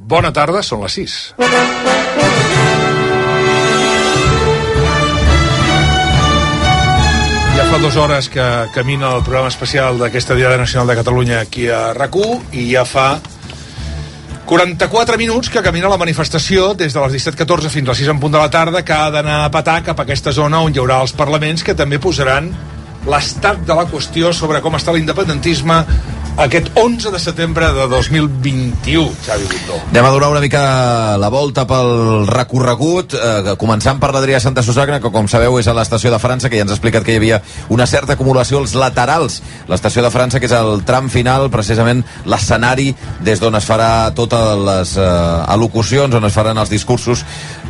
Bona tarda, són les 6. Ja fa dues hores que camina el programa especial d'aquesta Diada Nacional de Catalunya aquí a rac i ja fa 44 minuts que camina la manifestació des de les 17.14 fins a les 6 en punt de la tarda que ha d'anar a patar cap a aquesta zona on hi haurà els parlaments que també posaran l'estat de la qüestió sobre com està l'independentisme aquest 11 de setembre de 2021, Xavi Bundó. Anem a donar una mica la volta pel recorregut, eh, començant per l'Adrià Santa Susagna, que com sabeu és a l'estació de França, que ja ens ha explicat que hi havia una certa acumulació als laterals. L'estació de França, que és el tram final, precisament l'escenari des d'on es farà totes les eh, al·locucions, on es faran els discursos.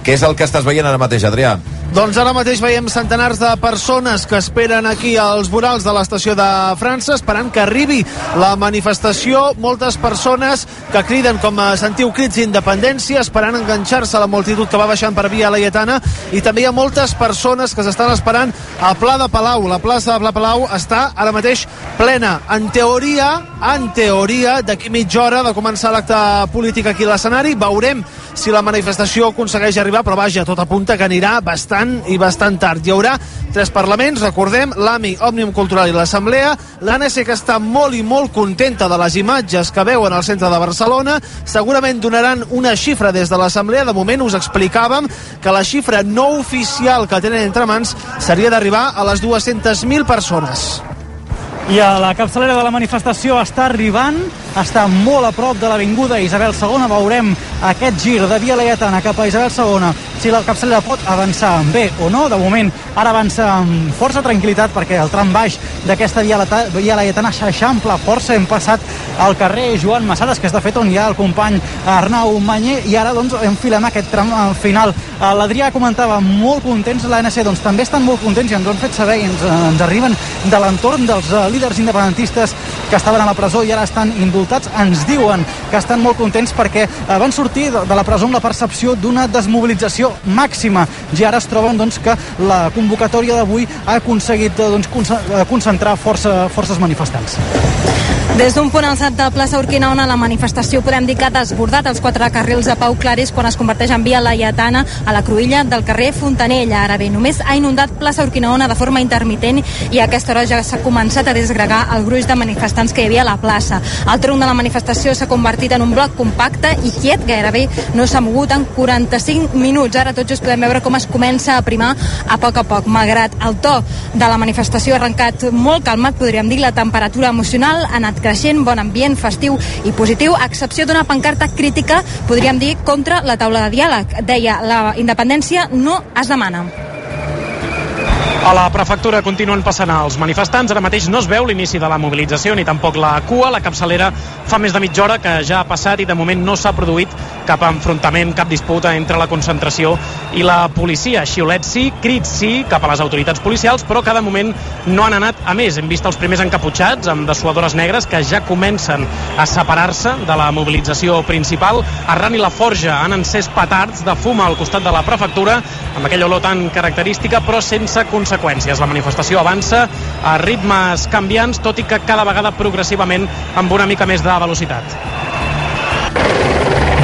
Què és el que estàs veient ara mateix, Adrià? Doncs ara mateix veiem centenars de persones que esperen aquí als vorals de l'estació de França, esperant que arribi la manifestació, moltes persones que criden com sentiu crits d'independència, esperant enganxar-se a la multitud que va baixant per Via Laietana, i també hi ha moltes persones que s'estan esperant a Pla de Palau. La plaça de Pla Palau està ara mateix plena. En teoria, en teoria, d'aquí mitja hora de començar l'acte polític aquí a l'escenari, veurem si la manifestació aconsegueix arribar, però vaja, tot apunta que anirà bastant i bastant tard. Hi haurà tres parlaments, recordem, l'AMI, Òmnium Cultural i l'Assemblea, l'ANC que està molt i molt contenta de les imatges que veuen al centre de Barcelona, segurament donaran una xifra des de l'Assemblea, de moment us explicàvem que la xifra no oficial que tenen entre mans seria d'arribar a les 200.000 persones. I a la capçalera de la manifestació està arribant, està molt a prop de l'Avinguda Isabel II. Veurem aquest gir de Via Laietana cap a Isabel II, si la capçalera pot avançar bé o no. De moment, ara avança amb força tranquil·litat perquè el tram baix d'aquesta Via, Laietana s'eixampla força. Hem passat al carrer Joan Massades, que és de fet on hi ha el company Arnau Manyer, i ara doncs enfilem aquest tram final. L'Adrià comentava molt contents, l'ANC doncs també estan molt contents i ens ho han fet saber i ens, ens arriben de l'entorn dels líders líders independentistes que estaven a la presó i ara estan indultats ens diuen que estan molt contents perquè eh, van sortir de la presó amb la percepció d'una desmobilització màxima i ara es troben doncs, que la convocatòria d'avui ha aconseguit eh, doncs, eh, concentrar força, forces manifestants. Des d'un punt alçat de plaça Urquinaona, la manifestació podem dir que ha desbordat els quatre carrils de Pau Claris quan es converteix en via laietana a la cruïlla del carrer Fontanella. Ara bé, només ha inundat plaça Urquinaona de forma intermitent i a aquesta hora ja s'ha començat a desgregar el gruix de manifestants que hi havia a la plaça. El tronc de la manifestació s'ha convertit en un bloc compacte i quiet, gairebé no s'ha mogut en 45 minuts. Ara tots just podem veure com es comença a primar a poc a poc. Malgrat el to de la manifestació ha arrencat molt calmat, podríem dir, la temperatura emocional ha anat creixent, bon ambient, festiu i positiu, a excepció d'una pancarta crítica, podríem dir, contra la taula de diàleg. Deia, la independència no es demana. A la prefectura continuen passant els manifestants. Ara mateix no es veu l'inici de la mobilització ni tampoc la cua. La capçalera fa més de mitja hora que ja ha passat i de moment no s'ha produït cap enfrontament, cap disputa entre la concentració i la policia. Xiulets sí, crits sí cap a les autoritats policials, però cada moment no han anat a més. Hem vist els primers encaputxats amb dessuadores negres que ja comencen a separar-se de la mobilització principal. Arran i la Forja han encès petards de fum al costat de la prefectura amb aquella olor tan característica però sense conseqüències. La manifestació avança a ritmes canviants, tot i que cada vegada progressivament amb una mica més de velocitat.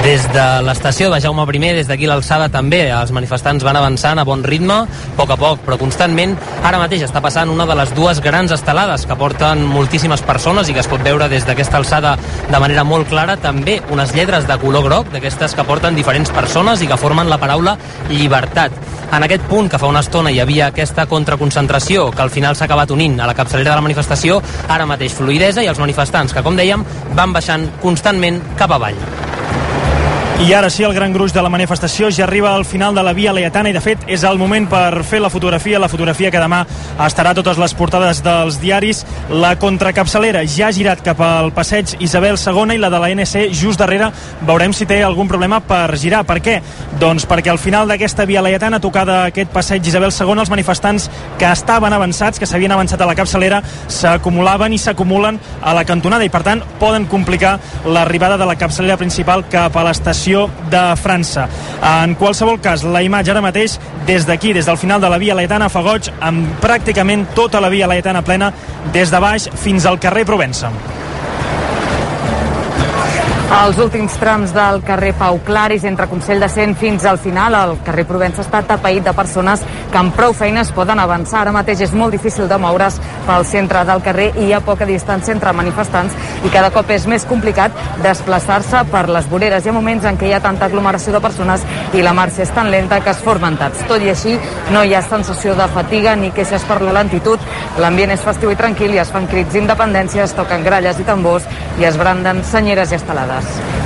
Des de l'estació de Jaume I, des d'aquí l'alçada també, els manifestants van avançant a bon ritme, a poc a poc, però constantment. Ara mateix està passant una de les dues grans estelades que porten moltíssimes persones i que es pot veure des d'aquesta alçada de manera molt clara. També unes lletres de color groc, d'aquestes que porten diferents persones i que formen la paraula llibertat. En aquest punt, que fa una estona hi havia aquesta contraconcentració, que al final s'ha acabat unint a la capçalera de la manifestació, ara mateix fluidesa i els manifestants, que com dèiem, van baixant constantment cap avall. I ara sí, el gran gruix de la manifestació ja arriba al final de la Via Laietana i, de fet, és el moment per fer la fotografia, la fotografia que demà estarà a totes les portades dels diaris. La contracapçalera ja ha girat cap al passeig Isabel II i la de la NC just darrere. Veurem si té algun problema per girar. Per què? Doncs perquè al final d'aquesta Via Laietana, tocada aquest passeig Isabel II, els manifestants que estaven avançats, que s'havien avançat a la capçalera, s'acumulaven i s'acumulen a la cantonada i, per tant, poden complicar l'arribada de la capçalera principal cap a l'estació Federació de França. En qualsevol cas, la imatge ara mateix des d'aquí, des del final de la via Laetana Fagoig, amb pràcticament tota la via Laetana plena des de baix fins al carrer Provença. Els últims trams del carrer Pau Claris, entre Consell de Cent fins al final, el carrer Provença està tapeït de persones que amb prou feines poden avançar. Ara mateix és molt difícil de moure's pel centre del carrer i hi ha poca distància entre manifestants i cada cop és més complicat desplaçar-se per les voreres. Hi ha moments en què hi ha tanta aglomeració de persones i la marxa és tan lenta que es formen taps. Tot i així, no hi ha sensació de fatiga ni queixes per la lentitud. L'ambient és festiu i tranquil i es fan crits d'independència, es toquen gralles i tambors i es branden senyeres i estelades. us.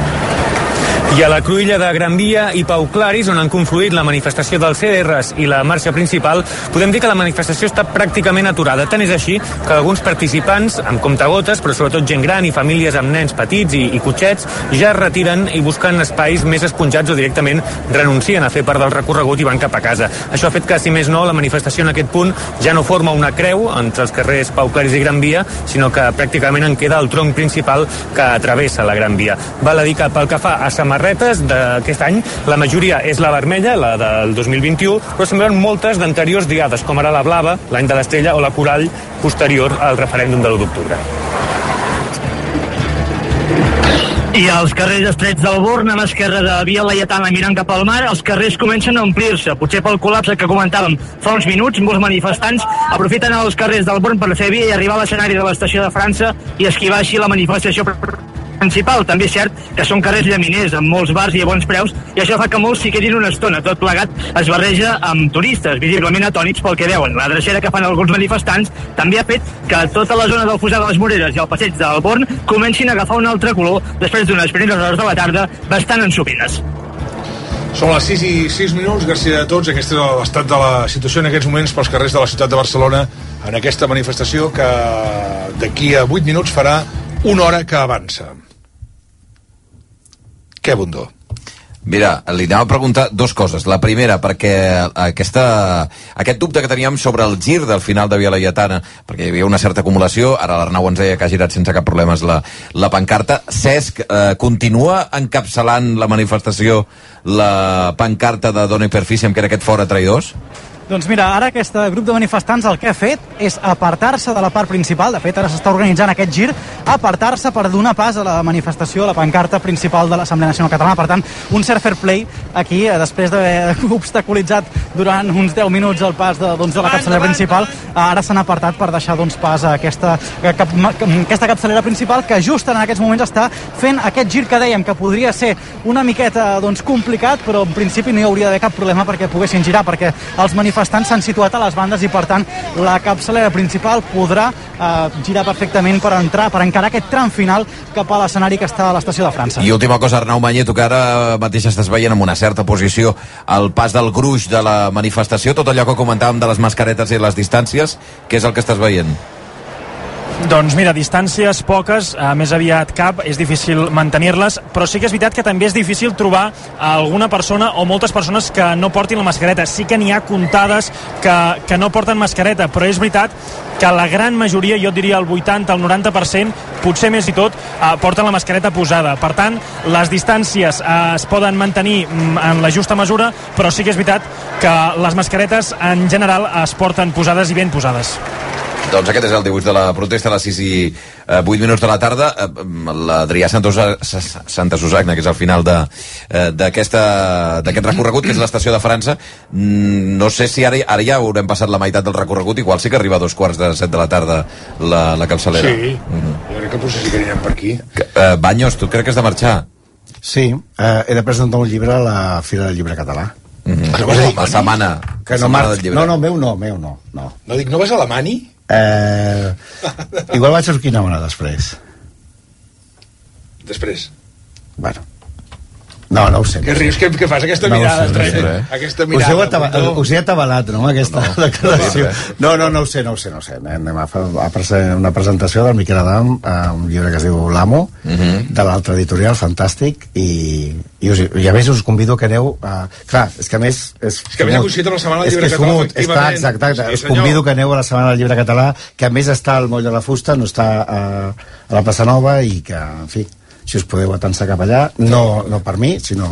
I a la cruïlla de Gran Via i Pau Claris, on han confluït la manifestació dels CDRs i la marxa principal, podem dir que la manifestació està pràcticament aturada. Tant és així que alguns participants, amb comptagotes, però sobretot gent gran i famílies amb nens petits i, i cotxets, ja es retiren i busquen espais més esponjats o directament renuncien a fer part del recorregut i van cap a casa. Això ha fet que, si més no, la manifestació en aquest punt ja no forma una creu entre els carrers Pau Claris i Gran Via, sinó que pràcticament en queda el tronc principal que travessa la Gran Via. Val a dir que pel que fa a samarretes d'aquest any, la majoria és la vermella, la del 2021, però semblen moltes d'anteriors diades, com ara la blava, l'any de l'estrella, o la corall posterior al referèndum de l'1 d'octubre. I als carrers estrets del Born, a l'esquerra de Via Laietana mirant cap al mar, els carrers comencen a omplir-se. Potser pel col·lapse que comentàvem fa uns minuts, molts manifestants aprofiten els carrers del Born per fer via i arribar a l'escenari de l'estació de França i esquivar així la manifestació principal. També és cert que són carrers llaminers, amb molts bars i a bons preus, i això fa que molts s'hi quedin una estona. Tot plegat es barreja amb turistes, visiblement atònits pel que veuen. La drecera que fan alguns manifestants també ha fet que tota la zona del Fusar de les Moreres i el passeig del Born comencin a agafar un altre color després d'unes primeres hores de la tarda bastant ensopines. Són les 6 i 6 minuts, gràcies a tots. Aquest és l'estat de la situació en aquests moments pels carrers de la ciutat de Barcelona en aquesta manifestació que d'aquí a 8 minuts farà una hora que avança. Què bondó? Mira, li anava a preguntar dues coses. La primera, perquè aquesta, aquest dubte que teníem sobre el gir del final de Via Laietana, perquè hi havia una certa acumulació, ara l'Arnau ens deia que ha girat sense cap problema la, la pancarta. Cesc, eh, continua encapçalant la manifestació la pancarta de Dona Perfícia, que era aquest fora traïdors? Doncs mira, ara aquest grup de manifestants el que ha fet és apartar-se de la part principal, de fet ara s'està organitzant aquest gir, apartar-se per donar pas a la manifestació, a la pancarta principal de l'Assemblea Nacional Catalana, per tant, un cert fair play aquí, eh, després d'haver obstaculitzat durant uns 10 minuts el pas de, doncs, de la capçalera principal, ara s'han apartat per deixar doncs, pas a aquesta, cap, aquesta capçalera principal que just en aquests moments està fent aquest gir que dèiem que podria ser una miqueta doncs, complicat, però en principi no hi hauria d'haver cap problema perquè poguessin girar, perquè els manifestants manifestants s'han situat a les bandes i per tant la capçalera principal podrà eh, girar perfectament per entrar, per encarar aquest tram final cap a l'escenari que està a l'estació de França. I última cosa, Arnau Manyeto, que ara mateix estàs veient amb una certa posició al pas del gruix de la manifestació, tot allò que comentàvem de les mascaretes i les distàncies, què és el que estàs veient? Doncs mira, distàncies poques, eh, més aviat cap, és difícil mantenir-les, però sí que és veritat que també és difícil trobar alguna persona o moltes persones que no portin la mascareta. Sí que n'hi ha comptades que, que no porten mascareta, però és veritat que la gran majoria, jo diria el 80, el 90%, potser més i tot, eh, porten la mascareta posada. Per tant, les distàncies eh, es poden mantenir mm, en la justa mesura, però sí que és veritat que les mascaretes en general es porten posades i ben posades. Doncs aquest és el dibuix de la protesta a les 6 i eh, 8 minuts de la tarda. Eh, L'Adrià Santa Susagna, que és el final d'aquest recorregut, que és l'estació de França. Mm, no sé si ara, ara ja haurem passat la meitat del recorregut, igual sí que arriba a dos quarts de set de la tarda la, la capçalera. Sí, mm. jo crec que potser sí que anirem per aquí. Que, eh, Banyos, tu crec que has de marxar? Sí, eh, he de presentar un llibre a la Fira del Llibre Català. Mm -hmm. No la setmana. Que no, no, no, meu no, meu no. No, no dic, no vas a la Mani? Eh, igual vaig a Urquinaona després. Després? Bueno. No, no ho sé. Què rius? Què, què fas? Aquesta No mirada, sé, no sé. estranya. Aquesta mirada. Us heu, atava, botó. us he atabalat, no, aquesta No, no, declaració? no, No, no, ho sé, no ho sé, no ho sé. Anem a fer una presentació del Miquel Adam, eh, un llibre que es diu L'Amo, Mhm. de l'altre editorial, fantàstic, i, i, us, i a més us convido que aneu... A... Clar, és que a més... És, És que a més ha coincidit amb la Setmana del Llibre que és Català, fumut, Està, exacte, exacte. Sí, us senyor. convido que aneu a la Setmana del Llibre Català, que a més està al Moll de la Fusta, no està a, a la plaça Nova, i que, en fi, si us podeu atansar cap allà, no, no per mi, sinó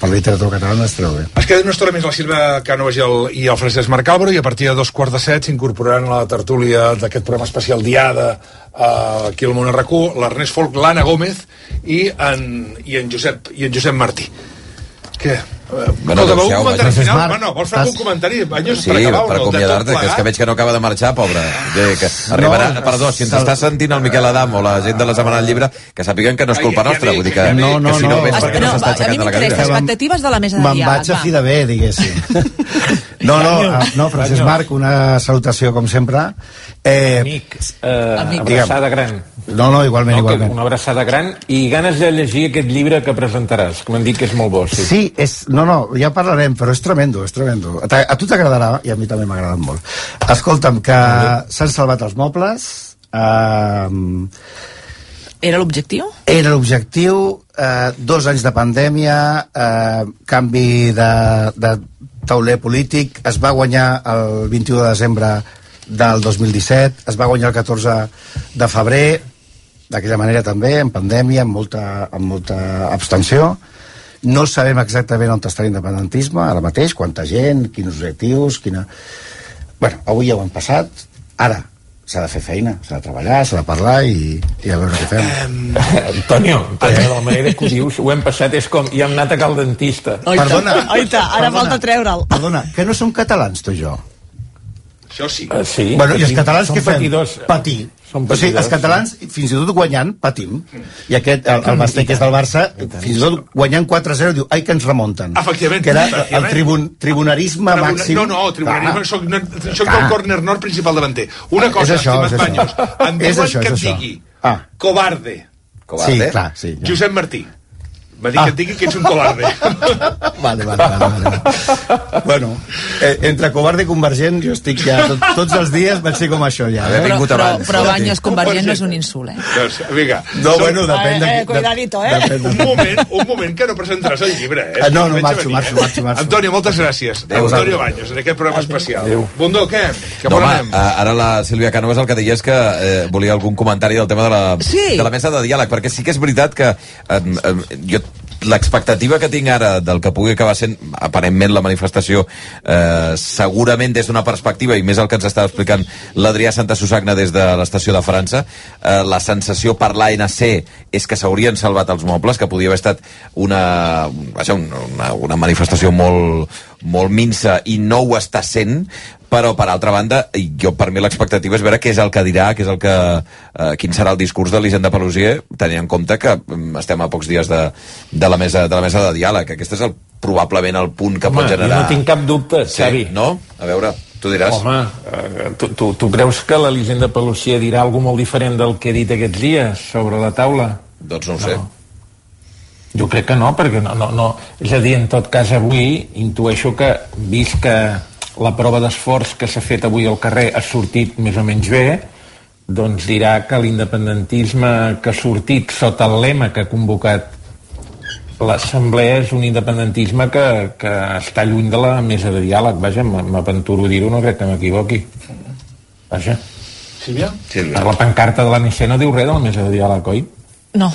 per literatura catalana es treu bé. Es queda una estona més la Silva Cànovas i el, i el Francesc Marc Álvaro i a partir de dos quarts de set s'incorporaran a la tertúlia d'aquest programa especial Diada eh, aquí al Món RAC1 l'Ernest Folk, l'Anna Gómez i en, i en, Josep, i en Josep Martí. Què? Bueno, Escolta, un deixeu, comentari final? Marc, Bueno, vols fer estàs- algun comentari? Banyos, Sí, per acabar per no? De acomiadar-te, que és que veig que no acaba de marxar, pobre. Que, que arribarà, No, perdó, si ens està sentint el Miquel Adam o la gent de la Setmana del Llibre, que sàpiguen que no és culpa nostra, vull dir que. No, no, que si no, no. ves perquè no, no s'està aixecant de la m'interessa. cadira. Expectatives de la mesa de Me'n diàleg, vaig a fi de bé, diguéssim. No, no, ah, no, Francesc Marc, una salutació com sempre. Eh, Amic, eh, Amic. abraçada gran. no, no, igualment, No, que igualment. una abraçada gran i ganes de llegir aquest llibre que presentaràs, que m'han dit que és molt bo. Sí. Sí, és, no, no, ja parlarem, però és tremendo, és tremendo. A, a tu t'agradarà, i a mi també m'ha agradat molt. Escolta'm, que s'han salvat els mobles, eh, Era l'objectiu? era l'objectiu, eh, dos anys de pandèmia, eh, canvi de, de tauler polític, es va guanyar el 21 de desembre del 2017, es va guanyar el 14 de febrer, d'aquella manera també, en pandèmia, amb molta, amb molta abstenció. No sabem exactament on està l'independentisme, ara mateix, quanta gent, quins objectius, quina... Bueno, avui ja ho hem passat, ara s'ha de fer feina, s'ha de treballar, s'ha de parlar i, i a veure què fem. Antonio, Antonio, de la manera que ho dius, ho hem passat, és com, ja hem anat a cal dentista. Perdona, Oita, ara perdona, falta treure'l. Perdona, que no som catalans, tu i jo? Això sí. Uh, sí. bueno, i els catalans Som què fem? patidors. Patir. Som o sigui, els catalans, fins i tot guanyant, patim. I aquest, el, el Basté, que és del Barça, fins i tot guanyant 4-0, diu, ai, que ens remunten. Efectivament. Que era el tribun, tribunarisme Tribuna- màxim. No, no, tribunarisme, soc, no, soc del córner nord principal davanter. Una cosa, És això, estimat és això. Banyos, em És diuen això, que és et digui Ah. covarde, Covarde. Sí, clar, sí. Ja. Josep Martí. Va dir Ah. que et digui que ets un covarde. Vale, vale, vale, vale. bueno, eh, entre covarde i convergent, jo estic ja, tot, tots els dies vaig ser com això ja. Eh? vingut Però, abans. però Sí. Banyos convergent no és un insult, eh? doncs, vinga. No, Som- bueno, depèn de... Eh, eh, cuidadito, eh? depèn de- Un moment, un moment que no presentaràs el llibre, eh? Ah, no, no, marxo, marxo, eh? marxo, marxo. Antonio, moltes gràcies. Adéu. Antonio Baños, en aquest programa especial. Adéu. Bundó, què? Què No, home, ara la Sílvia Cànovas el que deia és que eh, volia algun comentari del tema de la, Sí. de la mesa de diàleg, perquè sí que és veritat que eh, eh, jo l'expectativa que tinc ara del que pugui acabar sent aparentment la manifestació eh, segurament des d'una perspectiva i més el que ens estava explicant l'Adrià Santa Susagna des de l'estació de França eh, la sensació per l'ANC és que s'haurien salvat els mobles que podia haver estat una, vaja, una, una manifestació molt, molt minsa i no ho està sent però per altra banda, jo per mi l'expectativa és veure què és el que dirà, què és el que eh, quin serà el discurs de l'Hisenda Pelusier, tenint en compte que mm, estem a pocs dies de, de, la mesa, de la mesa de diàleg. Aquest és el, probablement el punt que Home, pot generar... jo no tinc cap dubte, sí, Xavi. No? A veure, tu diràs. Home, eh, tu, tu, tu creus que l'Elisenda Pelusier dirà alguna molt diferent del que he dit aquests dies sobre la taula? Doncs no ho sé. Jo crec que no, perquè no, no, no. És a dir, en tot cas, avui intueixo que, vist que la prova d'esforç que s'ha fet avui al carrer ha sortit més o menys bé, doncs dirà que l'independentisme que ha sortit sota el lema que ha convocat l'assemblea és un independentisme que, que està lluny de la mesa de diàleg. Vaja, m'aventuro a dir-ho, no crec que m'equivoqui. Vaja. Sílvia? Sílvia. La pancarta de l'ANC no diu res de la mesa de diàleg, oi? No.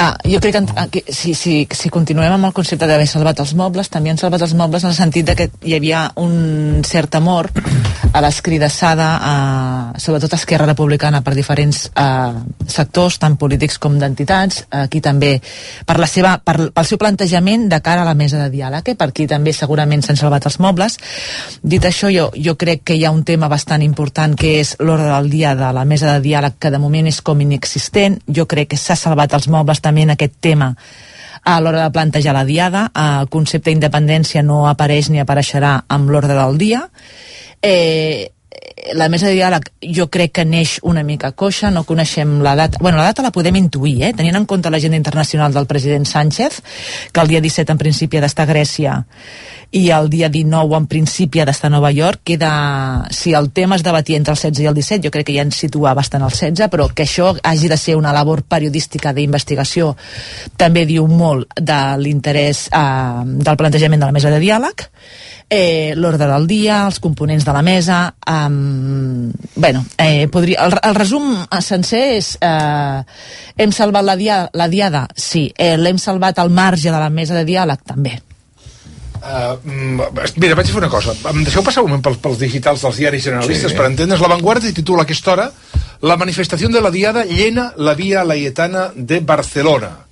Ah, jo crec que, ah, que si, si, si continuem amb el concepte d'haver salvat els mobles, també han salvat els mobles en el sentit que hi havia un cert amor a l'escridassada, a, sobretot a Esquerra Republicana, per diferents eh, sectors, tant polítics com d'entitats, aquí també per la seva, per, pel seu plantejament de cara a la mesa de diàleg, eh? per aquí també segurament s'han salvat els mobles. Dit això, jo, jo crec que hi ha un tema bastant important que és l'ordre del dia de la mesa de diàleg que de moment és com inexistent. Jo crec que s'ha salvat els mobles en aquest tema a l'hora de plantejar la diada. El concepte d'independència no apareix ni apareixerà amb l'ordre del dia. Eh, la mesa de diàleg jo crec que neix una mica coixa, no coneixem la data, bueno, la data la podem intuir, eh? tenint en compte l'agenda internacional del president Sánchez, que el dia 17 en principi ha d'estar a Grècia i el dia 19 en principi ha d'estar a Nova York, queda, si el tema es debatia entre el 16 i el 17, jo crec que ja ens situa bastant al 16, però que això hagi de ser una labor periodística d'investigació també diu molt de l'interès eh, del plantejament de la mesa de diàleg, eh, l'ordre del dia, els components de la mesa... Um, bueno, eh, podria, el, el resum sencer és... Eh, hem salvat la, dia, la diada? Sí. Eh, L'hem salvat al marge de la mesa de diàleg? També. Uh, mira, vaig a fer una cosa. Em deixeu passar un moment pels, pels digitals dels diaris generalistes Sí. per entendre's. La Vanguardia titula a aquesta hora La manifestació de la Diada llena la via Laietana de Barcelona.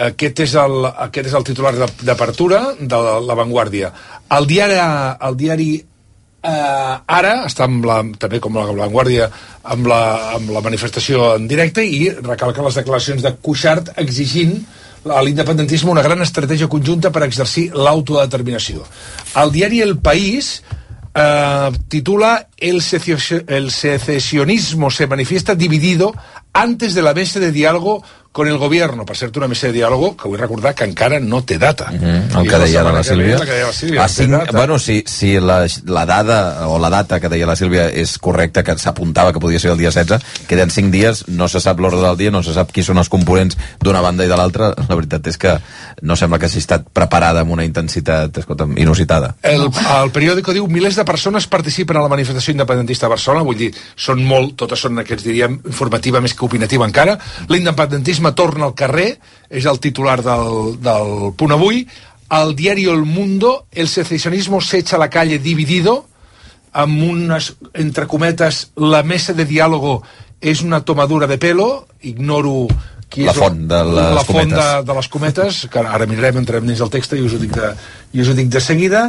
Aquest és el, aquest és el titular d'apertura de la, la Vanguardia. El diari, el diari eh, ara està amb la, també com la Vanguardia amb la, amb la manifestació en directe i recalca les declaracions de Cuixart exigint a l'independentisme una gran estratègia conjunta per exercir l'autodeterminació. El diari El País eh, titula el, secio- el secesionismo se manifiesta dividido antes de la mesa de diálogo con el gobierno. Per cert, una mesa de diàlogo que vull recordar que encara no té data. Mm, el I que la deia la ve, Sílvia. la que deia la Sílvia, A cinc, bueno, si, si la, la dada o la data que deia la Sílvia és correcta, que s'apuntava que podia ser el dia 16, queden 5 dies, no se sap l'ordre del dia, no se sap qui són els components d'una banda i de l'altra. La veritat és que no sembla que hagi estat preparada amb una intensitat, escolta'm, inusitada. El, el periòdico diu milers de persones participen a la manifestació independentista a Barcelona, vull dir, són molt, totes són aquests diríem informativa més que opinativa encara. L'independentisme torna al carrer, és el titular del, del punt avui. Al diari El Mundo, el secesionismo se echa a la calle dividido, amb unes, entre cometes, la mesa de diàlogo és una tomadura de pelo, ignoro qui La és font de les la font de, cometes. de les cometes, que ara mirarem, entrem dins del text i us ho dic de, i us ho dic de seguida,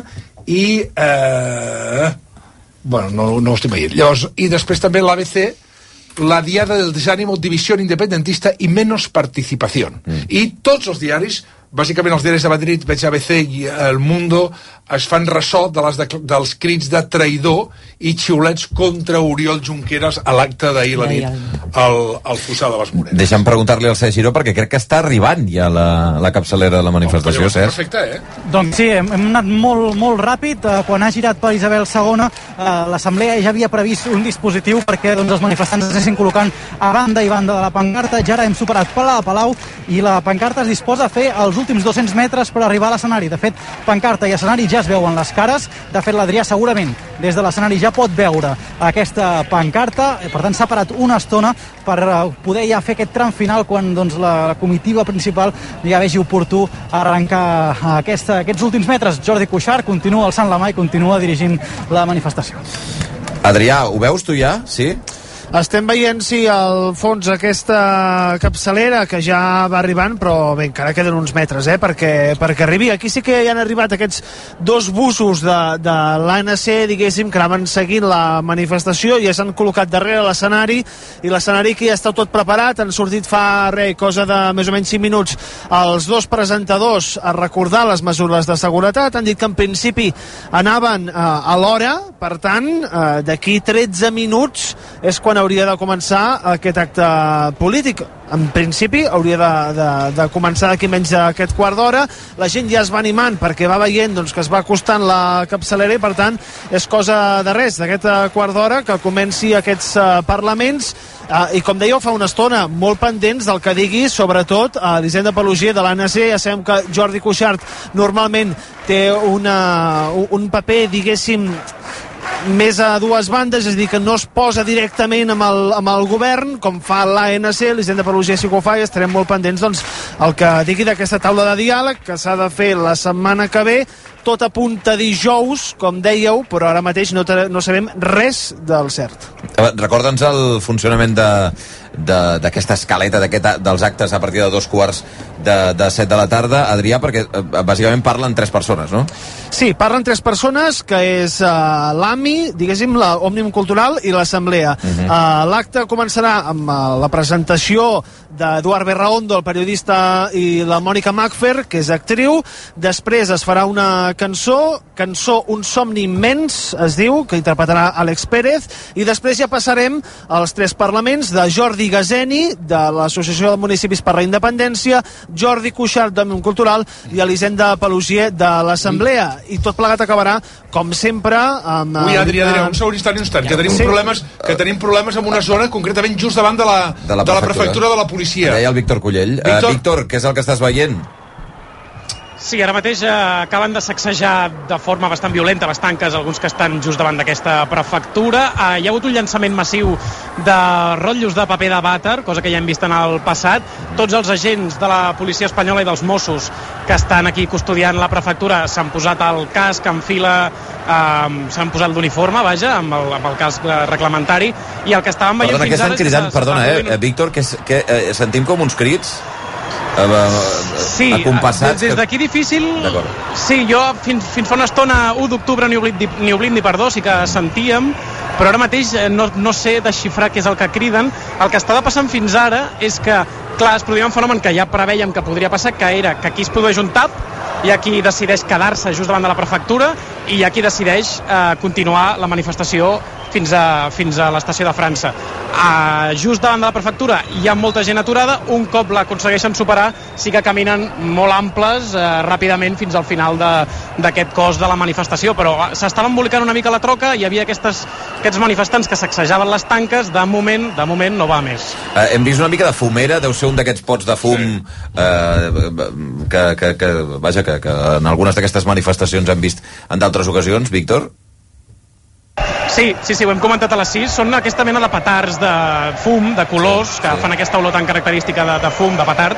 i eh, bueno, no, no ho estic veient. Llavors, i després també l'ABC, la diada del desánimo, división independentista y menos participación. Mm. I tots els diaris, bàsicament els diaris de Madrid, veig ABC i El Mundo, es fan ressò de les, decla- dels crits de traïdor i xiulets contra Oriol Junqueras a l'acte d'ahir la nit al, al Fossar de les Morenes. Deixa'm preguntar-li al Cesc Giró, perquè crec que està arribant ja la, la capçalera de la manifestació, Llavors, Cesc. perfecte, eh? Doncs sí, hem, hem anat molt, molt ràpid. Eh, quan ha girat per Isabel II, eh, l'Assemblea ja havia previst un dispositiu perquè doncs, els manifestants es anessin col·locant a banda i banda de la pancarta. Ja ara hem superat Palau a Palau i la pancarta es disposa a fer els últims 200 metres per arribar a l'escenari. De fet, pancarta i escenari ja es veuen les cares. De fet, l'Adrià segurament des de l'escenari ja pot veure aquesta pancarta. Eh, Per tant, s'ha parat una estona per eh, poder ja fer aquest tram final quan doncs, la, comitiva principal ja vegi oportú arrencar aquesta, aquests últims metres. Jordi Cuixart continua alçant la mà i continua dirigint la manifestació. Adrià, ho veus tu ja? Sí? Estem veient, sí, al fons aquesta capçalera que ja va arribant, però bé, encara queden uns metres, eh, perquè, perquè arribi. Aquí sí que hi han arribat aquests dos busos de, de l'ANC, diguéssim, que anaven seguint la manifestació i ja s'han col·locat darrere l'escenari i l'escenari que ja està tot preparat, han sortit fa res, cosa de més o menys 5 minuts els dos presentadors a recordar les mesures de seguretat, han dit que en principi anaven eh, a l'hora, per tant, eh, d'aquí 13 minuts és quan hauria de començar aquest acte polític. En principi hauria de, de, de començar d'aquí menys d'aquest quart d'hora. La gent ja es va animant perquè va veient doncs, que es va acostant la capçalera i per tant és cosa de res, d'aquest eh, quart d'hora que comenci aquests eh, parlaments Uh, I com dèieu fa una estona, molt pendents del que digui, sobretot a uh, l'Hisenda Pelogier de l'ANC. Ja sabem que Jordi Cuixart normalment té una, un paper, diguéssim, més a dues bandes, és a dir, que no es posa directament amb el, amb el govern, com fa l'ANC, l'Hisenda Pelogier sí que ho fa, i estarem molt pendents doncs, el que digui d'aquesta taula de diàleg, que s'ha de fer la setmana que ve, tot apunta dijous, com dèieu, però ara mateix no, no sabem res del cert. Recorda'ns el funcionament de- d'aquesta escaleta d'aquest a- dels actes a partir de dos quarts de, de set de la tarda, Adrià, perquè eh, bàsicament parlen tres persones, no? Sí, parlen tres persones, que és uh, l'AMI, diguéssim, la Òmnium Cultural i l'Assemblea. Uh -huh. uh, L'acte començarà amb uh, la presentació d'Eduard Berraondo, el periodista, i la Mònica Macfer, que és actriu. Després es farà una cançó, cançó Un somni immens, es diu, que interpretarà Àlex Pérez, i després ja passarem als tres parlaments de Jordi Gazeni, de l'Associació de Municipis per la Independència, Jordi Cuixart, d'Òmnium Cultural, i Elisenda Pelogier, de l'Assemblea. I tot plegat acabarà, com sempre, amb... Ui, Adrià, Adrià, amb- un segon instant, un instant, que tenim Sí. problemes, que tenim problemes en una zona, concretament just davant de la, de la, prefectura de la policia. Deia el Víctor Cullell. Víctor, Víctor? uh, Víctor què és el que estàs veient? Sí, ara mateix eh, acaben de sacsejar de forma bastant violenta les tanques, alguns que estan just davant d'aquesta prefectura. Eh, hi ha hagut un llançament massiu de rotllos de paper de vàter, cosa que ja hem vist en el passat. Tots els agents de la policia espanyola i dels Mossos que estan aquí custodiant la prefectura s'han posat el casc en fila, eh, s'han posat l'uniforme, vaja, amb el, amb el casc eh, reglamentari, i el que estàvem veient Perdona, fins estan ara... és cridant, s'està perdona, eh, Víctor, que, que eh, sentim com uns crits Sí, acompassats. des d'aquí difícil... Sí, jo fins, fins fa una estona, 1 d'octubre, ni oblit, ni oblit ni perdó, sí que sentíem, però ara mateix eh, no, no sé desxifrar què és el que criden. El que estava passant fins ara és que, clar, es produïa un fenomen que ja preveiem que podria passar, que era que aquí es produeix un tap, hi ha qui decideix quedar-se just davant de la prefectura i hi ha qui decideix eh, continuar la manifestació fins a, fins a l'estació de França. Uh, just davant de la prefectura hi ha molta gent aturada, un cop l'aconsegueixen superar sí que caminen molt amples uh, ràpidament fins al final de- d'aquest cos de la manifestació, però uh, s'estava embolicant una mica la troca, hi havia aquestes, aquests manifestants que sacsejaven les tanques, de moment, de moment no va més. Eh, hem vist una mica de fumera, deu ser un d'aquests pots de fum eh, que, que, que, vaja, que, que en algunes d'aquestes manifestacions hem vist en d'altres ocasions, Víctor? Sí, sí, sí, ho hem comentat a les 6. Són aquesta mena de petards de fum, de colors, que fan aquesta olor tan característica de, de fum, de petard.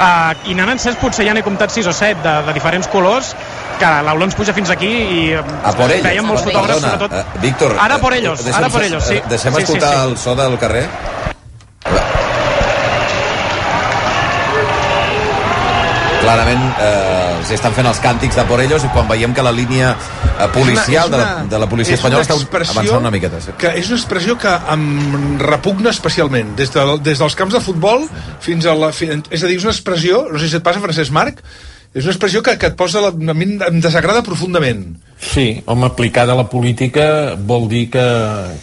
Uh, I n'han encès, potser ja n'he comptat 6 o 7 de, de diferents colors, que l'olor ens puja fins aquí i A por ellos. veiem molts fotògrafs, Perdona, sobretot... eh, Víctor. Ara eh, por ellos, deixa'm- ara por ellos, sí. eh, Deixem sí, sí, escoltar sí. el so del carrer. Clarament eh, els estan fent els càntics de por ellos i quan veiem que la línia eh, policial És una- és de, la, de la policia és espanyola una està avançant una miqueta. Sí. que és una expressió que em repugna especialment des, de, des dels camps de futbol fins a la... fi- És a dir, és una expressió, no sé si et passa, Francesc Marc, és una expressió que, que et posa... La, a mi em desagrada profundament. Sí, home, aplicada a la política vol dir que,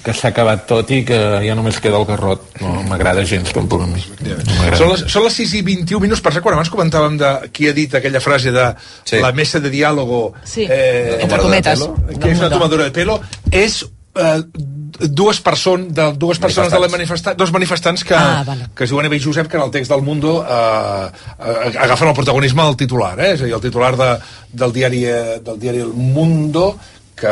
que s'ha acabat tot i que ja només queda el garrot. No m'agrada gens tampoc a mi. No. Són les, són les 6 i 21 minuts, per cert, quan abans comentàvem de qui ha dit aquella frase de Sí. la mesa de diàlogo... Sí, eh, entre cometes. que és una tomadura de pelo, és eh, dues, person, de, dues persones de la manifesta dos manifestants que, Ah, vale. que es diuen Eva i Josep, que en el text del Mundo eh, eh, agafen el protagonisme del titular, eh? és a dir, el titular de, del, diari, eh, del diari El Mundo que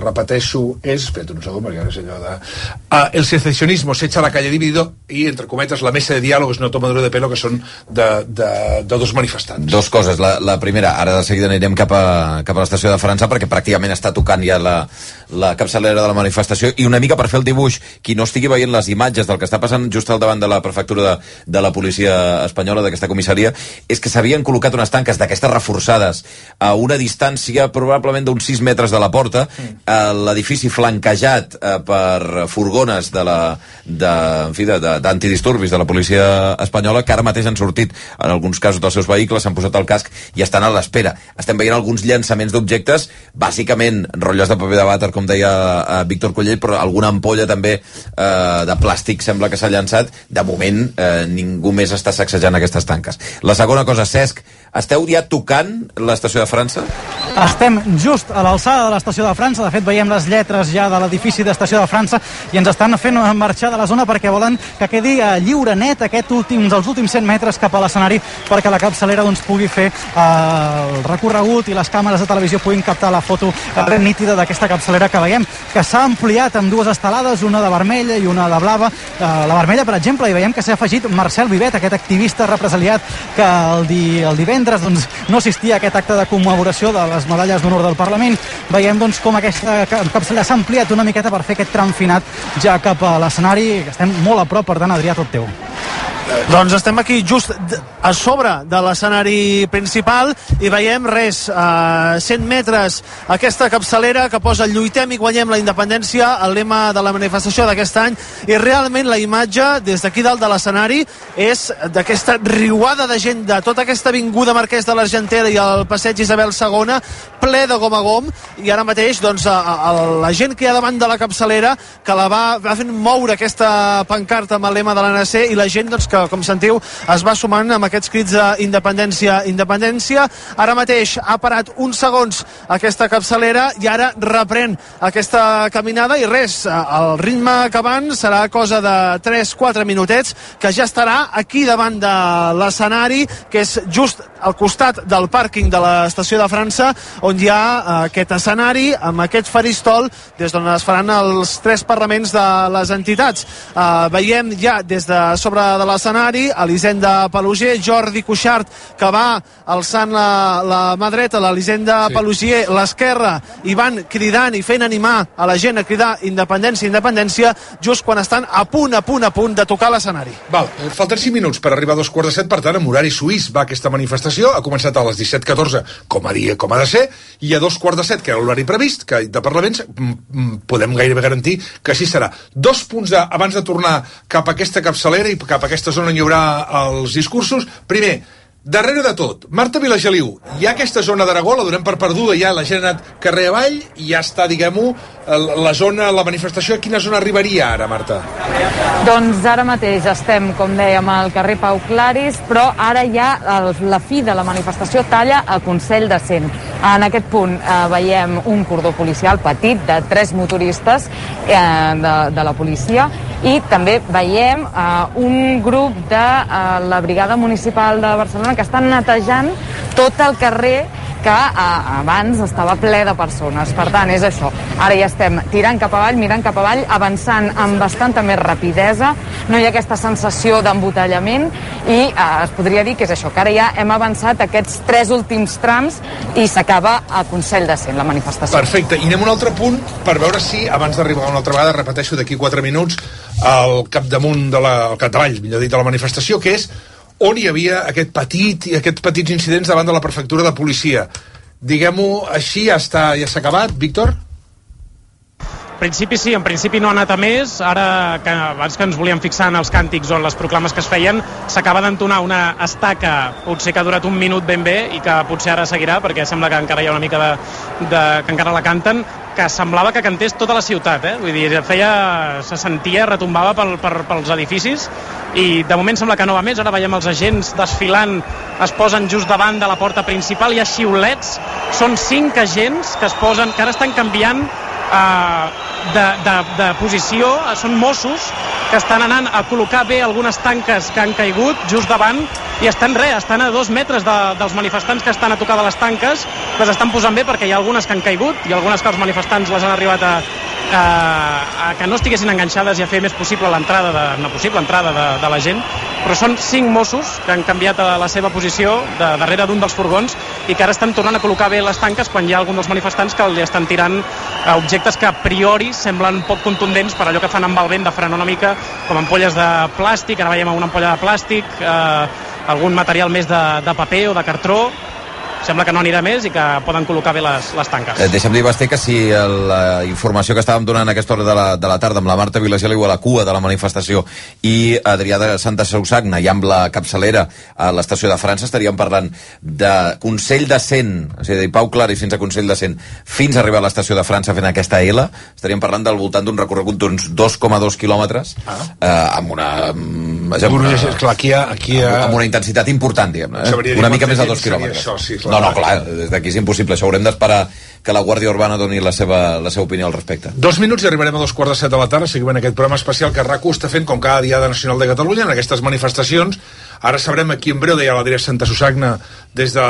repeteixo és, espera't un segon perquè ara és allò de uh, el secesionismo se echa a la calle dividido i entre cometes la mesa de diàleg és una tomadura de pelo que són de, de, de dos manifestants Dos coses. La, la primera, ara de seguida anirem cap a, cap a l'estació de França perquè pràcticament està tocant ja la, la capçalera de la manifestació i una mica per fer el dibuix, qui no estigui veient les imatges del que està passant just al davant de la prefectura de, de la policia espanyola, d'aquesta comissaria, és que s'havien col·locat unes tanques d'aquestes reforçades a una distància probablement d'uns 6 metres de la porta, a l'edifici flanquejat eh, per furgones de la, de, en fi, de, de, d'antidisturbis de la policia espanyola que ara mateix han sortit en alguns casos dels seus vehicles, s'han posat el casc i estan a l'espera. Estem veient alguns llançaments d'objectes, bàsicament rotlles de paper de vàter, com deia eh, Víctor Collell, però alguna ampolla també eh, de plàstic sembla que s'ha llançat. De moment, eh, ningú més està sacsejant aquestes tanques. La segona cosa, Cesc, esteu ja tocant l'estació de França? Estem just a l'alçada de l'estació de França, de fet veiem les lletres ja de l'edifici d'estació de França i ens estan fent marxar de la zona perquè volen que quedi eh, lliure net aquest últim, els últims 100 metres cap a l'escenari perquè la capçalera doncs, pugui fer eh, el recorregut i les càmeres de televisió puguin captar la foto eh, nítida d'aquesta capçalera que veiem que s'ha ampliat amb dues estelades, una de vermella i una de blava. Eh, la vermella, per exemple, i veiem que s'ha afegit Marcel Vivet, aquest activista represaliat que el, di, el divendres doncs, no assistia a aquest acte de commemoració de les medalles d'honor del Parlament. Veiem doncs, com aquesta ca- capçalera s'ha ampliat una miqueta per fer aquest tram finat ja cap a l'escenari. Estem molt a prop, per tant, Adrià, tot teu. Doncs estem aquí just a sobre de l'escenari principal i veiem res, a 100 metres aquesta capçalera que posa lluitem i guanyem la independència, el lema de la manifestació d'aquest any i realment la imatge des d'aquí dalt de l'escenari és d'aquesta riuada de gent de tota aquesta avinguda Marquès de l'Argentera i el passeig Isabel II ple de gom a gom i ara mateix doncs, a, a, la gent que hi ha davant de la capçalera que la va, va fent moure aquesta pancarta amb el lema de l'ANC i la gent doncs, que com sentiu, es va sumant amb aquests crits d'independència, independència. Ara mateix ha parat uns segons aquesta capçalera i ara reprèn aquesta caminada i res, el ritme que abans serà cosa de 3-4 minutets que ja estarà aquí davant de l'escenari que és just al costat del pàrquing de l'estació de França on hi ha eh, aquest escenari amb aquest faristol des d'on es faran els tres parlaments de les entitats. Uh, veiem ja des de sobre de l'escenari Elisenda Peluger, Jordi Cuixart que va alçant la, la mà dreta, l'Elisenda sí. Pelugier, l'esquerra, i van cridant i fent animar a la gent a cridar independència, independència, just quan estan a punt, a punt, a punt de tocar l'escenari. Val, falten 5 minuts per arribar a dos quarts de set, per tant, amb horari suís va aquesta manifestació, ha començat a les 17.14, com a dia, com ha de ser, i a dos quarts de set, que era l'horari previst, que de parlaments, podem gairebé garantir que així serà. Dos punts de, abans de tornar cap a aquesta capçalera i cap a aquesta zona on hi haurà els discursos. Primer, Darrere de tot, Marta Vilageliu, hi ha aquesta zona d'Aragó, la donem per perduda, ja la gent ha anat carrer avall i ja està, diguem-ho, la zona, la manifestació, a quina zona arribaria ara, Marta? Doncs ara mateix estem, com dèiem, al carrer Pau Claris, però ara ja el, la fi de la manifestació talla a Consell de Cent. En aquest punt eh, veiem un cordó policial petit de tres motoristes eh, de, de la policia i també veiem eh, un grup de eh, la Brigada Municipal de Barcelona que estan netejant tot el carrer que eh, abans estava ple de persones. Per tant, és això. Ara ja estem tirant cap avall, mirant cap avall, avançant amb bastanta més rapidesa. No hi ha aquesta sensació d'embotellament i eh, es podria dir que és això, que ara ja hem avançat aquests tres últims trams i s'acaba a Consell de Cent, la manifestació. Perfecte. I anem a un altre punt per veure si, abans d'arribar una altra vegada, repeteixo d'aquí 4 minuts, al capdamunt de la, al capdavall, millor dit, de la manifestació, que és on hi havia aquest petit i aquests petits incidents davant de la prefectura de policia. Diguem-ho així, ja està ja s'ha acabat, Víctor? Principi sí, en principi no ha anat a més. Ara, que abans que ens volíem fixar en els càntics o en les proclames que es feien, s'acaba d'entonar una estaca, potser que ha durat un minut ben bé i que potser ara seguirà, perquè sembla que encara hi ha una mica de, de que encara la canten, que semblava que cantés tota la ciutat, eh? Vull dir, feia, se sentia, retombava pel, per, pels edificis i de moment sembla que no va més, ara veiem els agents desfilant, es posen just davant de la porta principal, hi ha xiulets, són cinc agents que es posen, que ara estan canviant eh, de, de, de posició, són Mossos que estan anant a col·locar bé algunes tanques que han caigut just davant i estan res, estan a dos metres de, dels manifestants que estan a tocar de les tanques les estan posant bé perquè hi ha algunes que han caigut i algunes que els manifestants les han arribat a, a, a que no estiguessin enganxades i a fer més possible l'entrada de, una possible entrada de, de la gent però són cinc Mossos que han canviat la seva posició de, darrere d'un dels furgons i que ara estan tornant a col·locar bé les tanques quan hi ha algun dels manifestants que li estan tirant objectes que a priori semblen poc contundents per allò que fan amb el vent de frenar una mica com ampolles de plàstic, ara veiem una ampolla de plàstic eh, algun material més de, de paper o de cartró sembla que no anirà més i que poden col·locar bé les, les tanques. Eh, deixa'm dir, Basté, que si la informació que estàvem donant a aquesta hora de la, de la tarda amb la Marta Vilageliu a la cua de la manifestació i Adrià de Santa Sausagna i amb la capçalera a l'estació de França estaríem parlant de Consell de Cent, és a dir, Pau Clar i fins a Consell de Cent, fins a arribar a l'estació de França fent aquesta L, estaríem parlant del voltant d'un recorregut d'uns 2,2 quilòmetres ah. eh, amb una... Vaja, una, clar, aquí hi ha, aquí hi ha... amb una intensitat important, diguem-ne. Eh? Una mica més de 2 quilòmetres. Això, sí, no, no, clar, des d'aquí és impossible. Això haurem d'esperar que la Guàrdia Urbana doni la seva, la seva opinió al respecte. Dos minuts i arribarem a dos quarts de set de la tarda. Seguim en aquest programa especial que RAC1 està fent com cada Diada Nacional de Catalunya en aquestes manifestacions. Ara sabrem aquí en breu, deia l'Adrià Santa Susagna, des de,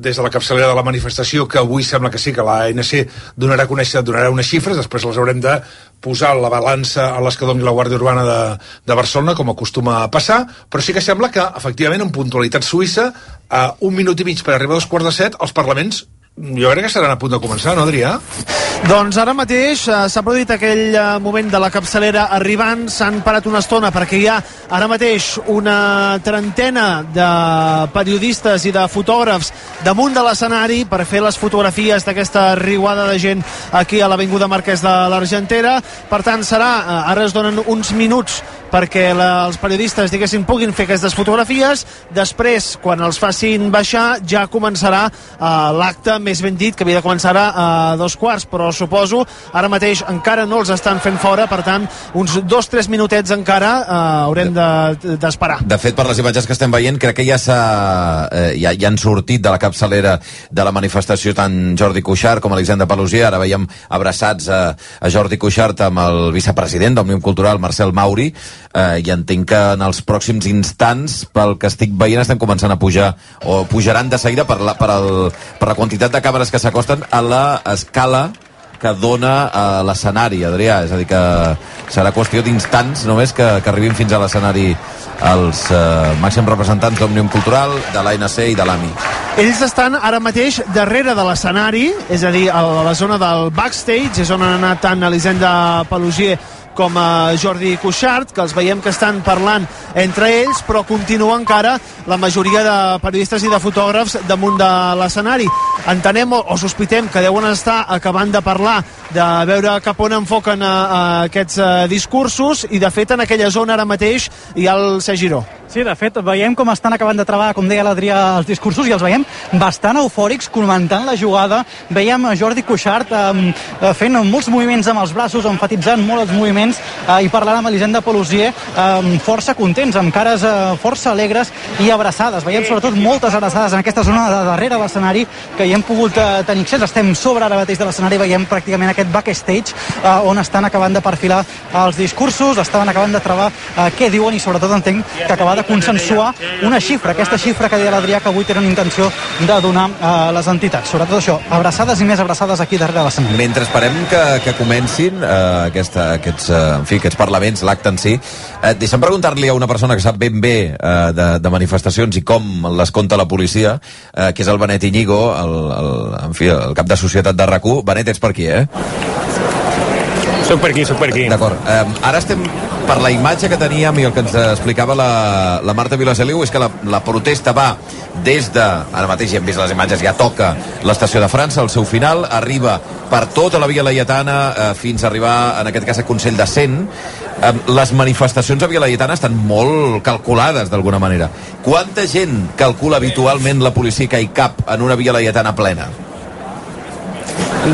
des de la capçalera de la manifestació, que avui sembla que sí, que l'ANC donarà a conèixer, donarà unes xifres, després les haurem de posar la balança a les que doni la Guàrdia Urbana de, de Barcelona, com acostuma a passar, però sí que sembla que, efectivament, en puntualitat suïssa, a un minut i mig per arribar a dos quarts de set, els parlaments jo crec que seran a punt de començar, no, Adrià? Doncs ara mateix eh, s'ha produït aquell eh, moment de la capçalera arribant, s'han parat una estona perquè hi ha ara mateix una trentena de periodistes i de fotògrafs damunt de l'escenari per fer les fotografies d'aquesta riuada de gent aquí a l'Avinguda Marquès de l'Argentera. Per tant, serà, eh, ara es donen uns minuts perquè la, els periodistes, diguéssim, puguin fer aquestes fotografies. Després, quan els facin baixar, ja començarà uh, l'acte, més ben dit, que havia de començar a dos quarts, però suposo, ara mateix encara no els estan fent fora, per tant, uns dos, tres minutets encara uh, haurem d'esperar. De fet, per les imatges que estem veient, crec que ja, s'ha, eh, ja, ja han sortit de la capçalera de la manifestació tant Jordi Cuixart com Elisenda Pelosier. Ara veiem abraçats a, a Jordi Cuixart amb el vicepresident d'Òmnium Cultural, Marcel Mauri, eh, i entenc que en els pròxims instants, pel que estic veient, estan començant a pujar, o pujaran de seguida per la, per el, per la quantitat de càmeres que s'acosten a la escala que dona a l'escenari, Adrià. És a dir, que serà qüestió d'instants només que, que arribin fins a l'escenari els eh, màxims representants d'Òmnium Cultural, de l'ANC i de l'AMI. Ells estan ara mateix darrere de l'escenari, és a dir, a la zona del backstage, és on han anat tant Elisenda Pelosier com a Jordi Cuixart, que els veiem que estan parlant entre ells, però continua encara la majoria de periodistes i de fotògrafs damunt de l'escenari. Entenem o, o sospitem que deuen estar acabant de parlar, de veure cap on enfoquen a, a aquests a, discursos, i de fet en aquella zona ara mateix hi ha el Segiró. Sí, de fet, veiem com estan acabant de treballar, com deia l'Adrià, els discursos i els veiem bastant eufòrics comentant la jugada. Veiem a Jordi Cuixart eh, fent molts moviments amb els braços, enfatitzant molt els moviments eh, i parlant amb Elisenda Pelosier eh, força contents, amb cares eh, força alegres i abraçades. Veiem sobretot moltes abraçades en aquesta zona de darrere l'escenari que hi hem pogut eh, tenir accés. Estem sobre ara mateix de l'escenari, veiem pràcticament aquest backstage eh, on estan acabant de perfilar els discursos, estaven acabant de treballar eh, què diuen i sobretot entenc que acabar de consensuar una xifra, aquesta xifra que deia l'Adrià que avui tenen intenció de donar a les entitats. Sobretot això, abraçades i més abraçades aquí darrere de l'escenari. Mentre esperem que, que comencin eh, aquesta, aquests, eh, en fi, aquests parlaments, l'acte en si, eh, deixa'm preguntar-li a una persona que sap ben bé eh, de, de manifestacions i com les compta la policia, eh, que és el Benet Iñigo, el, el, en fi, el cap de societat de rac Benet, ets per aquí, eh? Soc per aquí, soc per aquí. D'acord. Um, ara estem per la imatge que teníem i el que ens explicava la, la Marta Vilaseliu és que la, la protesta va des de, ara mateix ja hem vist les imatges, ja toca l'estació de França, al seu final, arriba per tota la Via Laietana eh, fins a arribar, en aquest cas, a Consell de Cent. Eh, les manifestacions a Via Laietana estan molt calculades, d'alguna manera. Quanta gent calcula habitualment la policia que hi cap en una Via Laietana plena?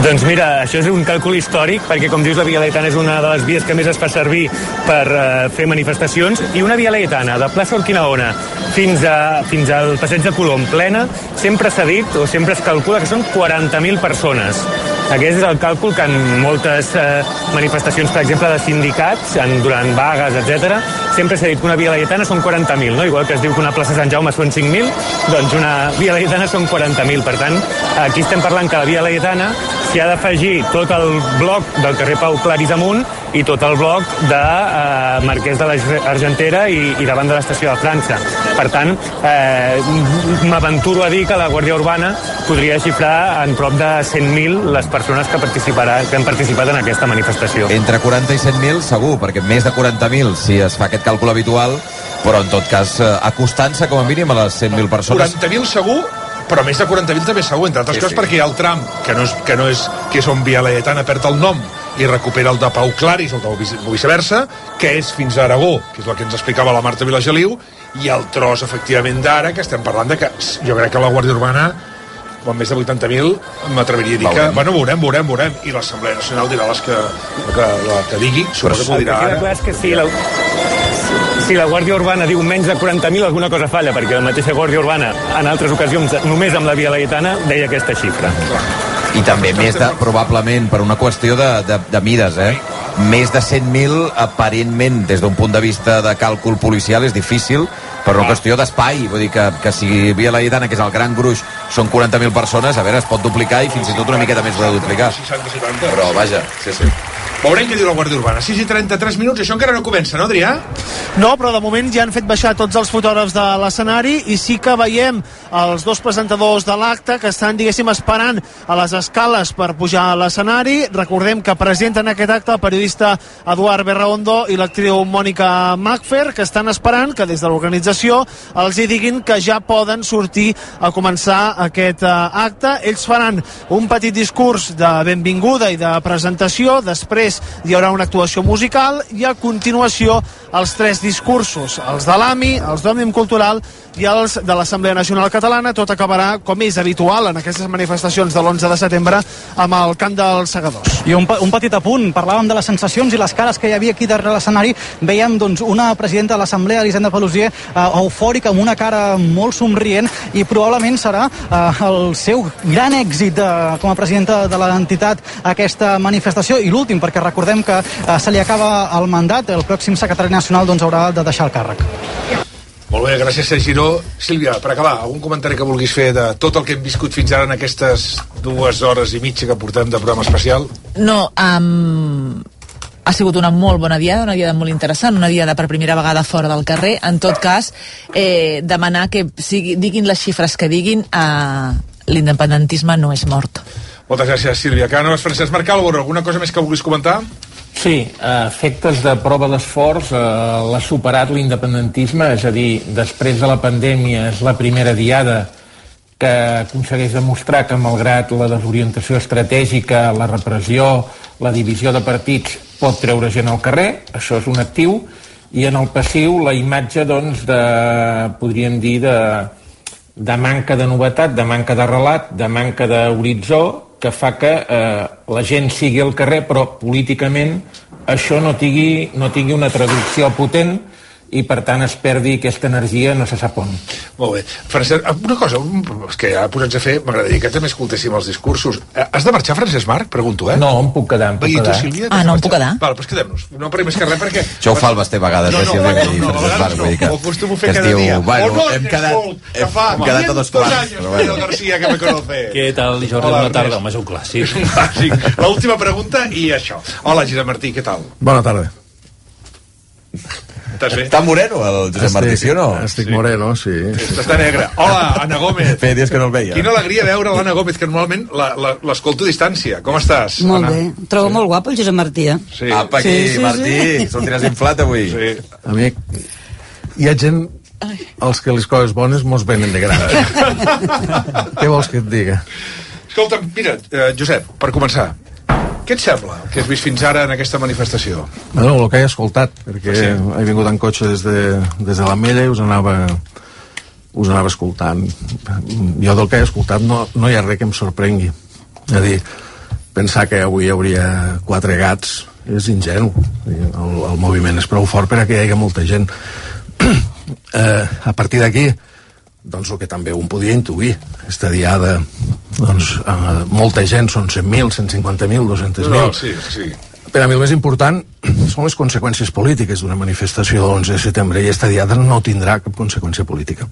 Doncs mira, això és un càlcul històric, perquè com dius la Via Laietana és una de les vies que més es fa servir per uh, fer manifestacions, i una Via Laietana de plaça Urquinaona fins, a, fins al passeig de Colom plena, sempre s'ha dit o sempre es calcula que són 40.000 persones. Aquest és el càlcul que en moltes eh, manifestacions, per exemple, de sindicats, en, durant vagues, etc, sempre s'ha dit que una via laietana són 40.000, no? Igual que es diu que una plaça Sant Jaume són 5.000, doncs una via laietana són 40.000. Per tant, aquí estem parlant que la via laietana s'hi ha d'afegir tot el bloc del carrer Pau Claris amunt i tot el bloc de eh, Marquès de l'Argentera i, i davant de l'estació de França. Per tant, eh, m'aventuro a dir que la Guàrdia Urbana podria xifrar en prop de 100.000 les persones que, que han participat en aquesta manifestació. Entre 40 i 100.000 segur, perquè més de 40.000 si es fa aquest càlcul habitual, però en tot cas eh, acostant-se com a mínim a les 100.000 persones. 40.000 segur, però més de 40.000 també segur, entre altres sí, coses sí. perquè hi ha el tram, que no és, que no és que és on Via Laietana perd el nom i recupera el de Pau Claris, el de viceversa, que és fins a Aragó, que és el que ens explicava la Marta Vilageliu, i el tros, efectivament, d'ara, que estem parlant de que jo crec que la Guàrdia Urbana amb més de 80.000 m'atreviria a dir que, bueno, veurem, veurem, veurem i l'Assemblea Nacional dirà les que, que, la que digui, suposo que ho dirà ara. Clar és que sí, la, si la Guàrdia Urbana diu menys de 40.000, alguna cosa falla, perquè la mateixa Guàrdia Urbana, en altres ocasions, només amb la Via Laietana, deia aquesta xifra. I també més de, probablement, per una qüestió de, de, de mides, eh? Més de 100.000, aparentment, des d'un punt de vista de càlcul policial, és difícil, per una qüestió d'espai. Vull dir que, que si Via Laietana, que és el gran gruix, són 40.000 persones, a veure, es pot duplicar i fins i tot una miqueta més de duplicar. Però, vaja, sí, sí. Veurem què diu la Guàrdia Urbana. 6 i 33 minuts, això encara no comença, no, Adrià? No, però de moment ja han fet baixar tots els fotògrafs de l'escenari i sí que veiem els dos presentadors de l'acte que estan, diguéssim, esperant a les escales per pujar a l'escenari. Recordem que presenten aquest acte el periodista Eduard Berraondo i l'actriu Mònica Macfer, que estan esperant que des de l'organització els hi diguin que ja poden sortir a començar aquest uh, acte. Ells faran un petit discurs de benvinguda i de presentació, després Després hi haurà una actuació musical i a continuació els tres discursos, els de l'AMI, els d'Òmnium Cultural i els de l'Assemblea Nacional Catalana. Tot acabarà, com és habitual en aquestes manifestacions de l'11 de setembre, amb el cant dels segadors. I un, un petit apunt, parlàvem de les sensacions i les cares que hi havia aquí darrere l'escenari. Veiem doncs, una presidenta de l'Assemblea, Elisenda Pelusier, eh, eufòrica, amb una cara molt somrient i probablement serà eh, el seu gran èxit de, com a presidenta de l'entitat aquesta manifestació i l'últim, perquè recordem que eh, se li acaba el mandat, el pròxim secretari nacional doncs, haurà de deixar el càrrec. Molt bé, gràcies Sergi Giró. Sílvia, per acabar, algun comentari que vulguis fer de tot el que hem viscut fins ara en aquestes dues hores i mitja que portem de programa especial? No, um, ha sigut una molt bona diada, una diada molt interessant, una diada per primera vegada fora del carrer. En tot cas, eh, demanar que sigui, diguin les xifres que diguin, eh, l'independentisme no és mort. Moltes gràcies, Sílvia. Canos, Francesc Marcalvo, alguna cosa més que vulguis comentar? Sí, efectes de prova d'esforç eh, l'ha superat l'independentisme, és a dir, després de la pandèmia és la primera diada que aconsegueix demostrar que malgrat la desorientació estratègica, la repressió, la divisió de partits, pot treure gent al carrer, això és un actiu, i en el passiu la imatge, doncs, de, podríem dir, de, de manca de novetat, de manca de relat, de manca d'horitzó, que fa que eh, la gent sigui al carrer, però políticament això no tingui, no tingui una traducció potent i per tant es perdi aquesta energia no se sap on. Molt bé. Francesc, una cosa, és que ja posats a fer, m'agradaria que també escoltéssim els discursos. Eh, Has de marxar, Francesc Marc? Pregunto, eh? No, em puc quedar, em puc I tu, quedar. Sílvia? Ah, no, em puc quedar? Val, doncs quedem-nos. No per més que res, perquè... Això ho fa el Basté a vegades, No, eh, no, no, no, Francesc Marc, no. vull dir que- Ho acostumo a fer cada diu, dia. bueno, no, hem quedat- hem fa quedat a dos 500 quarts, però bueno. García, que me conoce. Què tal, Jordi? Bona tarda. Home, és un clàssic. Un clàssic. L'última pregunta i això. Hola, Gisela Martí, què tal? Bona tarda. Estàs bé? Està moreno el Josep Martí, sí o no? Estic moreno, sí. Està negre. Hola, Anna Gómez. Feia dies que no el veia. Quina alegria veure l'Anna Gómez, que normalment la- la- l'escolto a distància. Com estàs, Molt Anna? bé. Trobo molt guapo el Josep Martí, eh? Sí. Apa, aquí, Sí, sí, Martí, sí. sortiràs inflat avui. Sí. Amic, hi ha gent els que les coses bones mos venen de gran. Què vols que et diga? Escolta, mira, eh, Josep, per començar, què et sembla el que has vist fins ara en aquesta manifestació? Bueno, el que he escoltat, perquè Sí. he vingut en cotxe des de, des de l'Ametlla i us anava us anava escoltant. Jo del que he escoltat no, no hi ha res que em sorprengui. És a dir, pensar que avui hi hauria quatre gats és ingenu. El, el moviment és prou fort per a que hi hagi molta gent. eh, a partir d'aquí, doncs el que també un podia intuir, aquesta diada, doncs, eh, molta gent, són 100.000, 150.000, 200.000. No, sí, sí. Per a mi el més important són les conseqüències polítiques d'una manifestació de l'11 de setembre i esta diada no tindrà cap conseqüència política.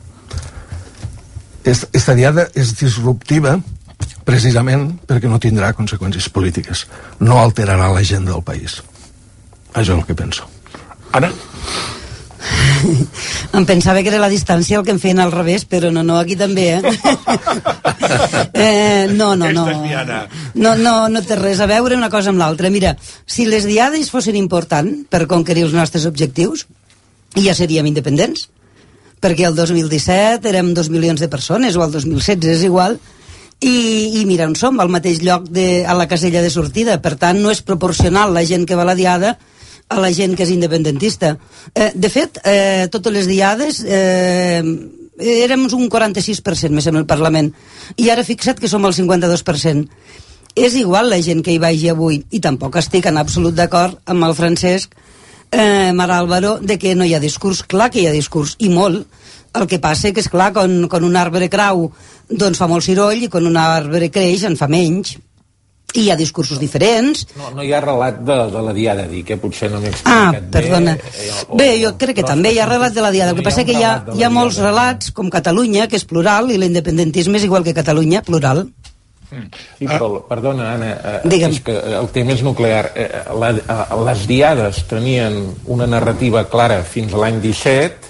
Est- Esta diada és disruptiva precisament perquè no tindrà conseqüències polítiques. No alterarà l'agenda del país. Això és el que penso. Anna? Em pensava que era la distància el que em feien al revés, però no, no, aquí també, eh? eh no, no, no. No, no, no té res a veure una cosa amb l'altra. Mira, si les diades fossin importants per conquerir els nostres objectius, ja seríem independents. Perquè el 2017 érem dos milions de persones, o el 2016, és igual, i, i mira on som, al mateix lloc de, a la casella de sortida. Per tant, no és proporcional la gent que va a la diada a la gent que és independentista. Eh, de fet, eh, totes les diades eh, érem un 46% més en el Parlament i ara fixa't que som el 52%. És igual la gent que hi vagi avui i tampoc estic en absolut d'acord amb el Francesc eh, Mar Álvaro de que no hi ha discurs. Clar que hi ha discurs, i molt. El que passa que, és clar, quan, quan un arbre crau doncs fa molt ciroll i quan un arbre creix en fa menys. I hi ha discursos diferents. No, no hi ha relat de, de la diada, dic, que potser no m'he Ah, explicat perdona. bé. eh, o- Bé, jo crec que també hi ha relat de la diada. El que no hi ha passa que hi ha, hi ha molts diada. relats, com Catalunya, que és plural, i l'independentisme és igual que Catalunya, plural. Sí, però, perdona, Anna, eh, Digue'm. és que el tema és nuclear. Eh, la, eh, les diades tenien una narrativa clara fins a l'any 17,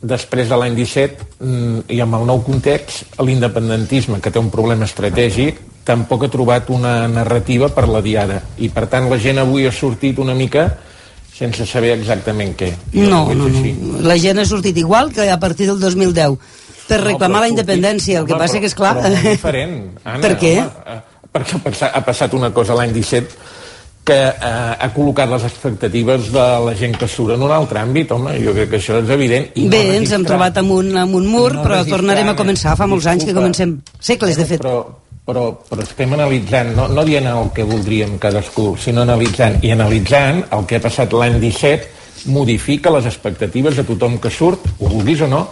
després de l'any 17, mm, i amb el nou context, l'independentisme, que té un problema estratègic, tampoc ha trobat una narrativa per la diada. I, per tant, la gent avui ha sortit una mica sense saber exactament què. No, no, així. no. La gent ha sortit igual que a partir del 2010 per reclamar però la independència. El que Home, passa però- que, és clar... Però molt diferent, Anna. Per què? Home, eh, perquè ha passat una cosa l'any 17 que eh, ha col·locat les expectatives de la gent que surt en un altre àmbit, home, jo crec que això és evident. I Bé, no ens hem trobat amb un, amb un mur, no però tornarem a començar. Fa molts anys que comencem. Segles, de fet. Però, però, però estem analitzant, no, no dient el que voldríem cadascú, sinó analitzant. I analitzant el que ha passat l'any 17 modifica les expectatives de tothom que surt, ho vulguis o no.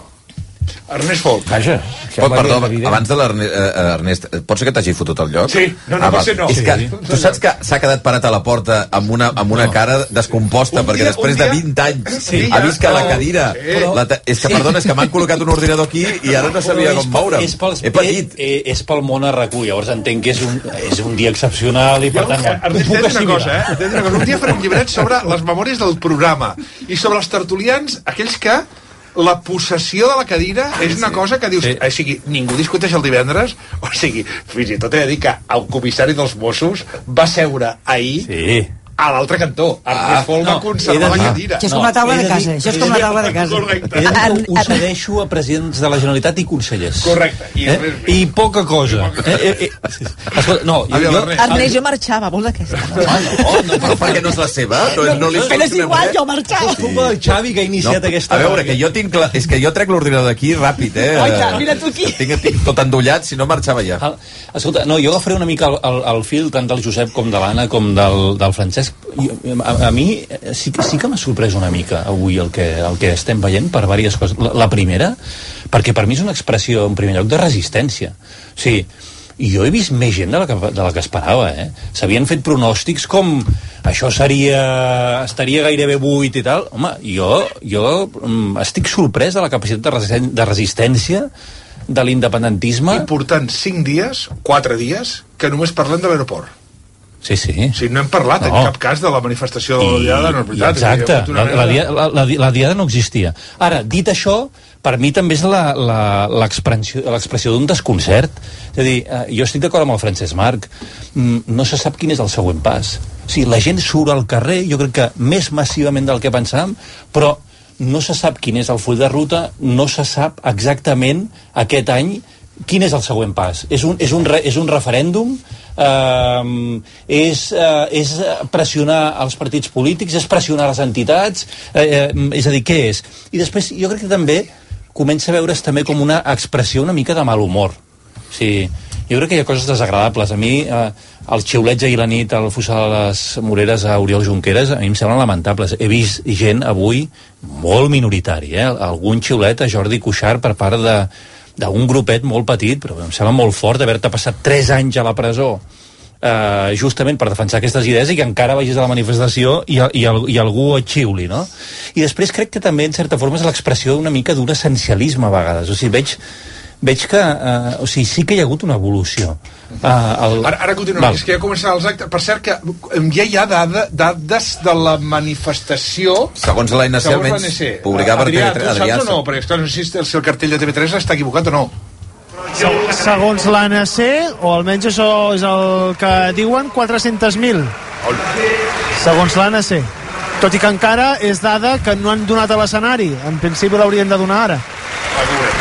Ernest Folk. Vaja, Pot, sembla perdó, abans de l'Ernest, eh, Ernest, pot ser que t'hagi fotut el lloc? Sí, no, no, ah, pot val. ser no. És que Sí. tu saps que s'ha quedat parat a la porta amb una, amb una cara descomposta, Un perquè dia- després dia- de 20 anys Sí, ha vist que la cadira... Sí. La ta- és que, perdona, és que m'han col·locat un ordinador aquí i ara no sabia com moure'm. És, pels, He patit. Eh, és pel món a RAC1, llavors entenc que és un, és un dia excepcional i per tant ho Ernest, puc t'he una assimilar. cosa, eh? Una cosa. Un dia farem un llibret sobre les memòries del programa i sobre els tertulians, aquells que la possessió de la cadira és una cosa que dius... Sí. O sigui, ningú discuteix el divendres, o sigui, fins i tot he de dir que el comissari dels Mossos va seure ahir sí. A l'altre cantó. Ernest Ah, Folk va no, conservar he de la dir- cadira. Això és com la taula de casa, dir- això és com la taula de casa. He dir que ho cedeixo a presidents de la Generalitat i consellers. Correcte. I, Eh? I poca cosa. Eh, eh, eh. Escolta, no, jo, jo, Ernest. Jo marxava, vols aquesta? Però perquè no és la seva? No, no li Però és igual, jo marxava. és culpa del Xavi que ha iniciat aquesta... A veure, que jo tinc... La... És que jo trec l'ordinador d'aquí ràpid, eh? Oita, mira tu aquí. Tinc, tinc tot endollat, si no marxava ja. Ah, Escolta, no, jo agafaré una mica el, el, el fil tant del Josep com de l'Anna com del, del Francesc. I, a, a mi eh, sí, sí que m'ha sorprès una mica avui el que, el que estem veient per diverses coses. La, la primera, perquè per mi és una expressió, en primer lloc, de resistència. O sigui, jo he vist més gent de la que, de la que esperava, eh? S'havien fet pronòstics com això seria... estaria gairebé buit i tal. Home, jo, jo mm, estic sorprès de la capacitat de, resisten, de resistència de l'independentisme. I portant 5 dies, 4 dies, que només parlem de l'aeroport. Sí, sí. O sigui, no hem parlat no. En cap cas de la manifestació de la Diada, no és veritat. exacte, la, la, mena de- dia, la, la, la diada no existia. Ara, dit això, per mi també és l'expressió d'un desconcert. És a dir, eh, jo estic d'acord amb el Francesc Marc, Mm, no se sap quin és el següent pas. O sigui, la gent surt al carrer, jo crec que més massivament del que pensàvem, però no se sap quin és el full de ruta, no se sap exactament aquest any quin és el següent pas. És un, és un, és un referèndum, eh, és, eh, és pressionar els partits polítics, és pressionar les entitats, eh, eh, és a dir, què és? I després jo crec que també comença a veure's també com una expressió una mica de mal humor. Sigui, jo crec que hi ha coses desagradables. A mi, eh, el xiulets ahir a la nit al fossar de les Moreres a Oriol Junqueras, a mi em semblen lamentables. He vist gent avui molt minoritari, eh? algun xiulet a Jordi Cuixart per part de d'un grupet molt petit, però em sembla molt fort haver-te passat 3 anys a la presó eh, justament per defensar aquestes idees i que encara vagis a la manifestació i, i, i algú et xiuli, no? I després crec que també, en certa forma, és l'expressió una mica d'un essencialisme a vegades. O sigui, veig, veig que eh, o sigui, sí que hi ha hagut una evolució. Uh, el... Ara, ara continuem, Val. és que ja començaran els actes. Per cert, que em, ja hi ha dada, dades de la manifestació... Segons l'ANC, almenys, per Adrià, TV3. tu saps Adrià, o no? Perquè, esclar, no sé si el cartell de TV3 està equivocat o no. Segons l'ANC, o almenys això és el que diuen, 400.000. Segons l'ANC. Tot i que encara és dada que no han donat a l'escenari. En principi l'haurien de donar ara.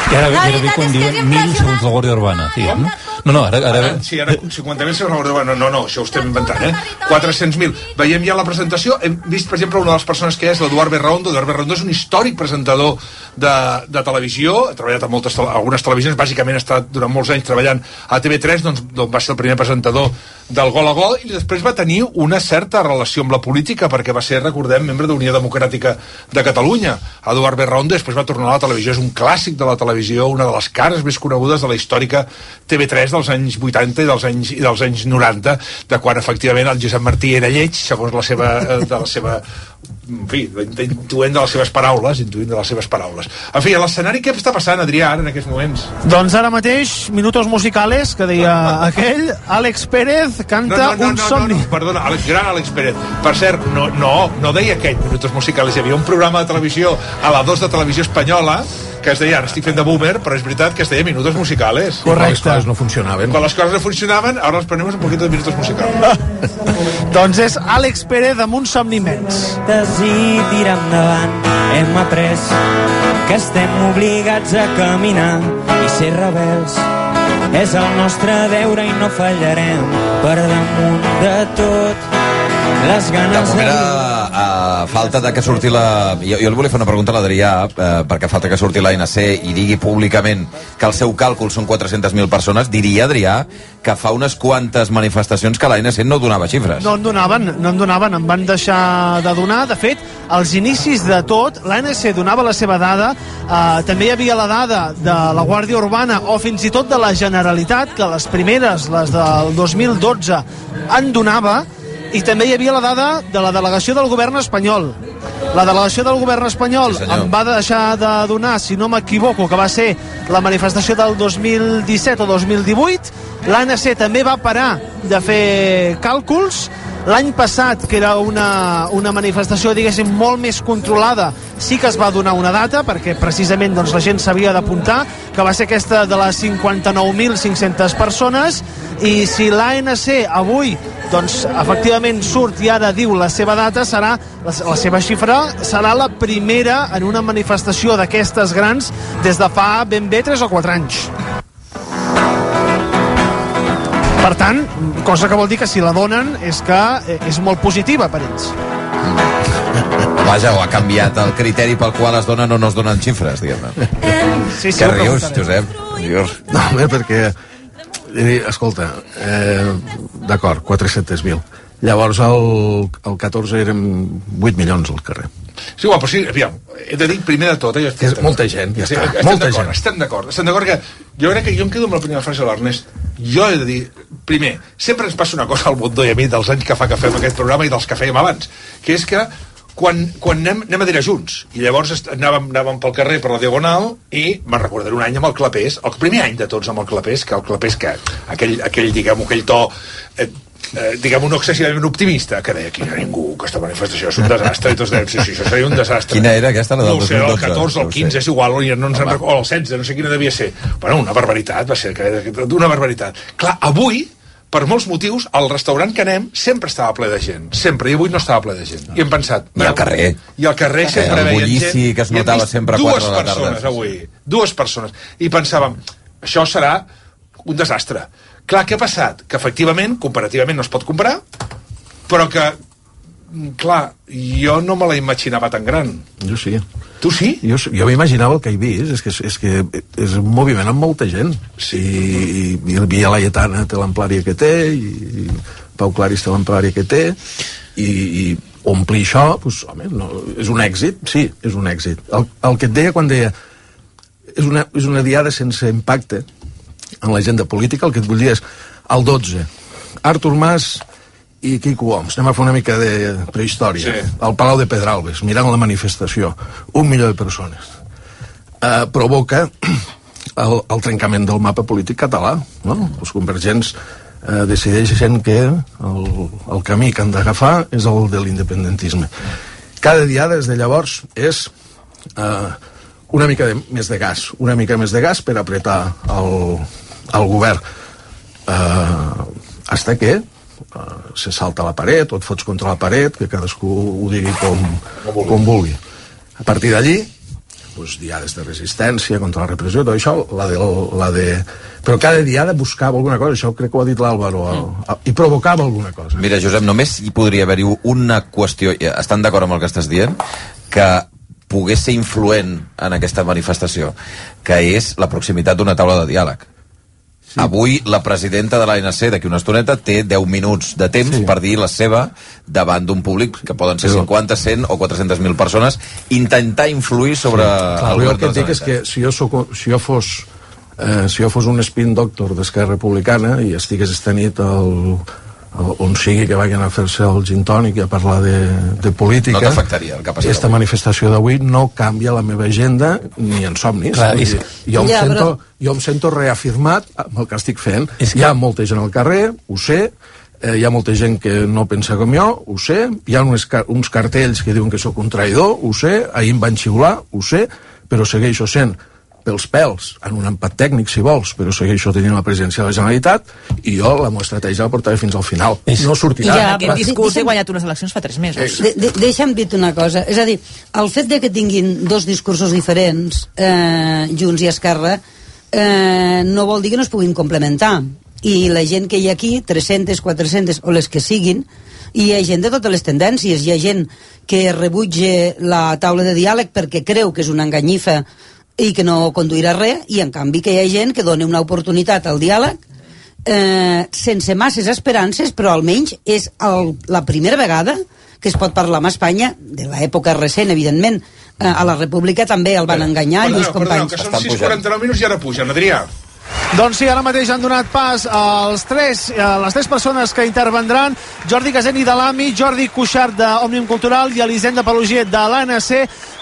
I ara, i ara ve quan diuen mil segons la Guàrdia Urbana. No? No, no, ara, ara, Ara, sí, ara 50.000 segons la no, no, no, això ho estem inventant, eh? 400.000. Veiem ja la presentació, hem vist, per exemple, una de les persones que és l'Eduard Berraondo. Eduard Berraondo és un històric presentador de, de televisió, ha treballat a moltes, algunes televisions, bàsicament ha estat durant molts anys treballant a TV3, doncs, doncs va ser el primer presentador del Gol a Gol, i després va tenir una certa relació amb la política, perquè va ser, recordem, membre d'Unió Democràtica de Catalunya. Eduard Berraondo després va tornar a la televisió, és un clàssic de la televisió, una de les cares més conegudes de la històrica TV3 dels anys 80 i dels anys, i dels anys 90, de quan efectivament el Josep Martí era lleig, segons la seva, eh, de la seva en fi, intuent de les seves paraules, intuint de les seves paraules. En fi, a l'escenari què està passant, Adrià, ara, en aquests moments? Doncs ara mateix, minutos musicales, que deia aquell, Àlex Pérez canta un somni. No, no, perdona, Àlex, gran Àlex Pérez. Per cert, no, no, no deia aquell Minutos Musicales, hi havia un programa de televisió a la 2 de televisió espanyola que es deia, ara estic fent de boomer, però és veritat que es deia Minutos Musicales. Correcte. Les coses no funcionaven. Quan les coses no funcionaven, ara les prenem un poquito de Minutos Musicales. doncs és Àlex Pérez amb un somni immens. i tirar endavant hem après que estem obligats a caminar i ser rebels és el nostre deure i no fallarem per damunt de tot les De ganes moment, a, a falta de que surti la... Jo, jo li volia fer una pregunta a l'Adrià, eh, perquè falta que surti l'ANC i digui públicament que el seu càlcul són 400.000 persones, diria, Adrià, que fa unes quantes manifestacions que l'ANC no donava xifres. No en donaven, no en donaven, en van deixar de donar. De fet, als inicis de tot, l'ANC donava la seva dada, eh, també hi havia la dada de la Guàrdia Urbana o fins i tot de la Generalitat, que les primeres, les del 2012, en donava, i també hi havia la dada de la delegació del govern espanyol. La delegació del govern espanyol Sí, senyor. em va deixar de donar, si no m'equivoco, que va ser la manifestació del 2017 o 2018. L'ANC també va parar de fer càlculs. L'any passat, que era una, una manifestació, diguéssim, molt més controlada, sí que es va donar una data, perquè precisament doncs, la gent s'havia d'apuntar, que va ser aquesta de les 59.500 persones, i si l'ANC avui doncs efectivament surt i ara diu la seva data serà, la, la seva xifra serà la primera en una manifestació d'aquestes grans des de fa ben bé 3 o 4 anys per tant, cosa que vol dir que si la donen és que eh, és molt positiva per ells Vaja, o ha canviat el criteri pel qual es donen o no es donen xifres, diguem-ne. sí, Què rius, Josep? Rius. No, home, perquè... eh, Escolta, eh, d'acord, 400.000. Llavors, el, el 14 érem 8 milions al carrer. Sí, igual, però sí, aviam, he de dir primer de tot, eh, Que és molta gent, ja Sí, està, estem molta gent. Estem d'acord, estem d'acord que jo crec que jo em quedo amb la primera frase de l'Ernest. Jo he de dir, primer, sempre ens passa una cosa al Bundó i a mi dels anys que fa que fem aquest programa i dels que fèiem abans, que és que quan, quan anem, anem a dinar junts i llavors anàvem, anàvem pel carrer per la Diagonal i me'n recordaré un any amb el Clapés el primer any de tots amb el Clapés que el Clapés que aquell, aquell diguem aquell to eh, eh, diguem no excessivament optimista que deia no ha ningú, que aquesta manifestació és un desastre i tots dèiem, sí, sí, això seria un desastre Quina era aquesta, la del no ho sé, el 2012? 14 o el No ho sé. 15 és igual, o no ens en recordo, o el 16, no sé quina devia ser bueno, una barbaritat, va ser una barbaritat clar, avui per molts motius, el restaurant que anem sempre estava ple de gent, sempre, i avui no estava ple de gent. I hem pensat... I al carrer. I al carrer Eh, sempre el veiem bullici gent. que es notava sempre a dues quatre de la tarda. persones avui, dues persones. I pensàvem, això serà un desastre. Clar, què ha passat? Que efectivament, comparativament no es pot comprar, però que, mm, clar, jo no me la imaginava tan gran. Jo sí. Tu sí? Jo, jo m'imaginava el que he vist, és que és, és, que és un moviment amb molta gent. Sí. I, i el Via Laietana té l'amplària que té, i, i Pau Claris té l'amplària que té, i, i omplir això, doncs, home, no, és un èxit, sí, és un èxit. El, el que et deia quan deia és una, és una diada sense impacte en l'agenda política, el que et vull dir és el 12, Artur Mas i Quico Homs, anem a fer una mica de prehistòria. Sí. al Palau de Pedralbes, mirant la manifestació un milió de persones. Eh, provoca el, el trencament del mapa polític català no? els convergents eh, decideixen que el, el camí que han d'agafar és el de l'independentisme. Cada dia des de llavors és eh, una mica de, més de gas una mica més de gas per apretar el, el govern. Eh, hasta que eh, se salta la paret o et fots contra la paret que cadascú ho digui com, com vulgui. a partir d'allí pues, diades de resistència contra la repressió, tot això, la de, la de... però cada diada buscava alguna cosa, això crec que ho ha dit l'Àlvaro, mm. i provocava alguna cosa. Mira, Josep, només hi podria haver-hi una qüestió, estan d'acord amb el que estàs dient, que pogués ser influent en aquesta manifestació, que és la proximitat d'una taula de diàleg. Sí. Avui la presidenta de l'ANC d'aquí una estoneta té 10 minuts de temps sí. per dir la seva davant d'un públic que poden ser Però- 50, 100 o 400.000 persones intentar influir sobre Clar, el govern que et dic és que si jo, soc, si jo fos eh, si jo fos un spin doctor d'Esquerra Republicana i estigués esta nit al, al, on sigui que vagin a fer-se el gin tònic i a parlar de, de política No t'afectaria el que ha passat aquesta manifestació d'avui no canvia la meva agenda ni en somnis. Clar, és- jo, em Ja, sento, però- jo em sento reafirmat amb el que estic fent. És que- hi ha molta gent al carrer, ho sé. Eh, hi ha molta gent que no pensa com jo, ho sé, hi ha uns, car uns cartells que diuen que sóc un traïdor, ho sé, ahir em van xiular, ho sé, però segueixo sent pels pèls, en un empat tècnic si vols, però segueixo tenint la presidència de la Generalitat i jo la meva estratègia la portaré fins al final. No sortirà. Ja, Aquest discurs he deixa'm- guanyat unes eleccions fa 3 mesos. De, de, deixa'm dir-te una cosa, és a dir, el fet de que tinguin dos discursos diferents, eh, Junts i Esquerra, eh, no vol dir que no es puguin complementar. I la gent que hi ha aquí, 300, 400 o les que siguin, i hi ha gent de totes les tendències hi ha gent que rebutge la taula de diàleg perquè creu que és una enganyifa i que no conduirà res i en canvi que hi ha gent que dona una oportunitat al diàleg eh, sense masses esperances però almenys és el, la primera vegada que es pot parlar amb Espanya de l'època recent evidentment eh, a la República també el van enganyar Perdoneu, Lluís perdoneu, Companys que són 6.49 minuts i ara pugen, Adrià. Doncs sí, ara mateix han donat pas als tres, a les tres persones que intervendran, Jordi Caseni de l'AMI, Jordi Cuixart d'Òmnium Cultural i Elisenda Pelugier de l'ANC,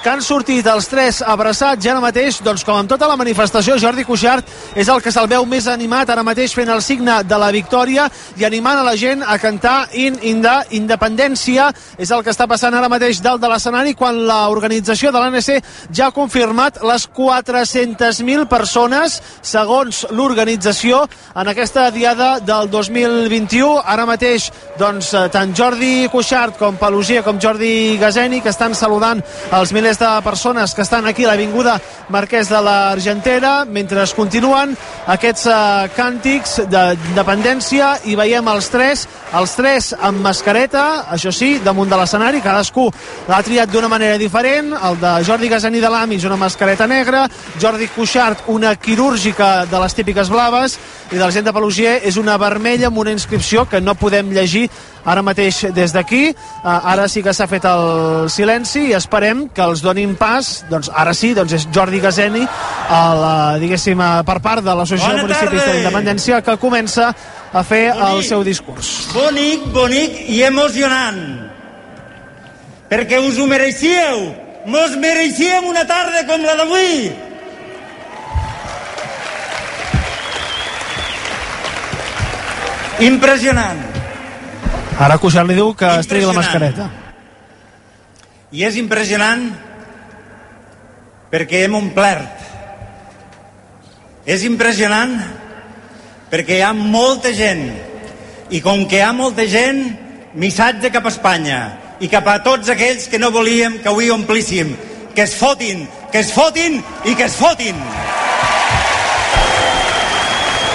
que han sortit els tres abraçats i ara mateix, doncs com amb tota la manifestació, Jordi Cuixart és el que se'l veu més animat ara mateix fent el signe de la victòria i animant a la gent a cantar In, in de Independència. És el que està passant ara mateix dalt de l'escenari quan l'organització de l'ANC ja ha confirmat les 400.000 persones, segons l'organització, en aquesta diada del 2021. Ara mateix, doncs, eh, tant Jordi Cuixart com Pelugia com Jordi Gazeni, que estan saludant els milers de persones que estan aquí a l'Avinguda Marquès de l'Argentera, mentre es continuen aquests uh, càntics d'independència i veiem els tres, els tres amb mascareta, això sí, damunt de l'escenari, cadascú l'ha triat d'una manera diferent, el de Jordi Gazani de l'AMI és una mascareta negra, Jordi Cuixart una quirúrgica de les típiques blaves i de la gent de Pelugier és una vermella amb una inscripció que no podem llegir ara mateix des d'aquí. Uh, ara sí que s'ha fet el silenci i esperem que els donin pas, doncs ara sí, doncs és Jordi Gazeni, el, uh, diguéssim, per part de l'Associació de Municipis l'Independència, que comença a fer el seu discurs. Bonic, bonic i emocionant. Perquè us ho mereixíeu. Mos mereixíem una tarda com la d'avui. Impressionant. Ara Cuixart li diu que es tregui la mascareta. I és impressionant perquè hem omplert. És impressionant perquè hi ha molta gent i com que hi ha molta gent, missatge cap a Espanya i cap a tots aquells que no volíem que avui omplíssim. Que es fotin, que es fotin i que es fotin.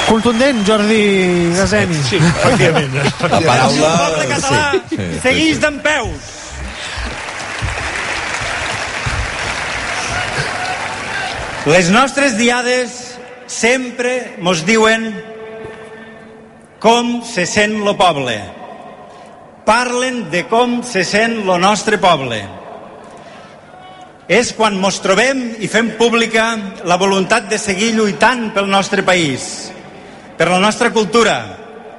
Contundent, Jordi Gazeni. Sí, efectivament. La paraula... El poble català Sí, sí, sí, seguís sí. d'en peus. Les nostres diades sempre mos diuen com se sent lo poble. Parlen de com se sent lo nostre poble. És quan mos trobem i fem pública la voluntat de seguir lluitant pel nostre país, per la nostra cultura,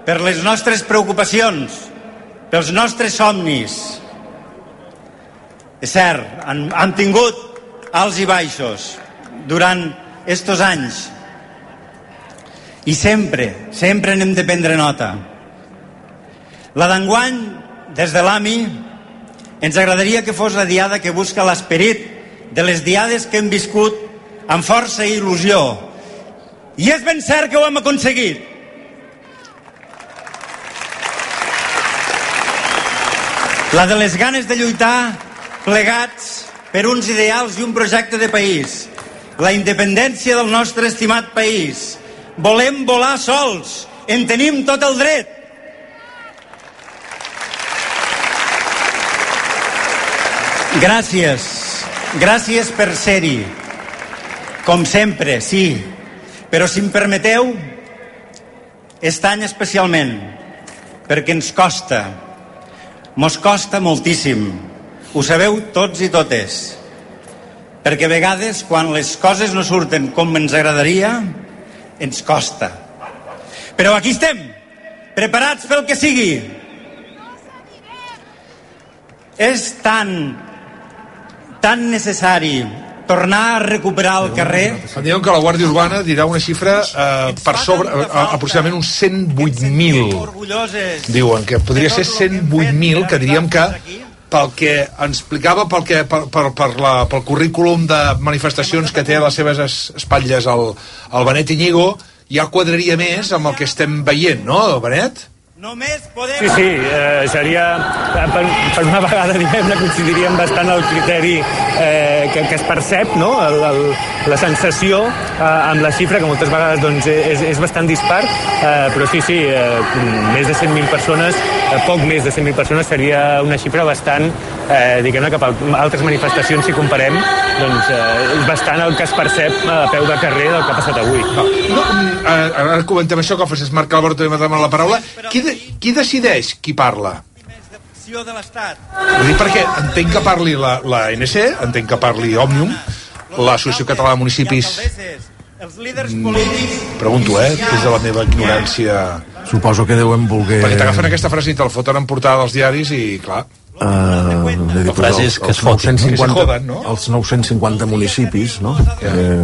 per les nostres preocupacions, pels nostres somnis. És cert, han, han tingut alts i baixos durant estos anys i sempre, sempre n'hem de prendre nota. La d'enguany, des de l'AMI, ens agradaria que fos la diada que busca l'esperit de les diades que hem viscut amb força i il·lusió. I és ben cert que ho hem aconseguit. La de les ganes de lluitar plegats per uns ideals i un projecte de país. La independència del nostre estimat país. Volem volar sols. En tenim tot el dret. Gràcies. Gràcies per ser-hi. Com sempre, sí. Però si em permeteu, aquest any especialment, perquè ens costa, mos costa moltíssim. Ho sabeu tots i totes. Perquè a vegades, quan les coses no surten com ens agradaria, ens costa. Però aquí estem, preparats pel que sigui. És tan, tan necessari tornar a recuperar el carrer Em diuen que la Guàrdia Urbana dirà una xifra eh, per sobre, eh, aproximadament uns 108.000. orgulloses Diuen que podria ser 108.000, que diríem que pel que ens explicava, pel, que, per, per, per la, pel currículum de manifestacions que té a les seves es- espatlles el, el Benet Iñigo, ja quadraria més amb el que estem veient, no, Benet? Només podem... Sí, sí, eh, seria... Per, per una vegada, diguem-ne, coincidiríem bastant el criteri eh, que, que es percep, no?, el, el, la sensació eh, amb la xifra, que moltes vegades doncs, és, és bastant dispar, eh, però sí, sí, eh, més de 100.000 persones, eh, poc més de 100.000 persones, seria una xifra bastant, eh, diguem-ne, cap a altres manifestacions, si comparem, doncs eh, és bastant el que es percep a peu de carrer del que ha passat avui. No, eh, ara comentem això, que el Francesc Marc Alberto m'ha demanat la paraula. Qui, de, qui decideix qui parla? de l'Estat. Vull dir, perquè entenc que parli la, la ANC, entenc que parli Òmnium, l'Associació Catalana de Municipis... Els líders polítics... Pregunto, eh, des de la meva ignorància... Suposo que deuen voler... Perquè t'agafen aquesta frase i te'l foten en portada dels diaris i, clar... Uh, de dir, frase és que es fotin, no? Que se joden, no? Els 950 municipis, no? Eh,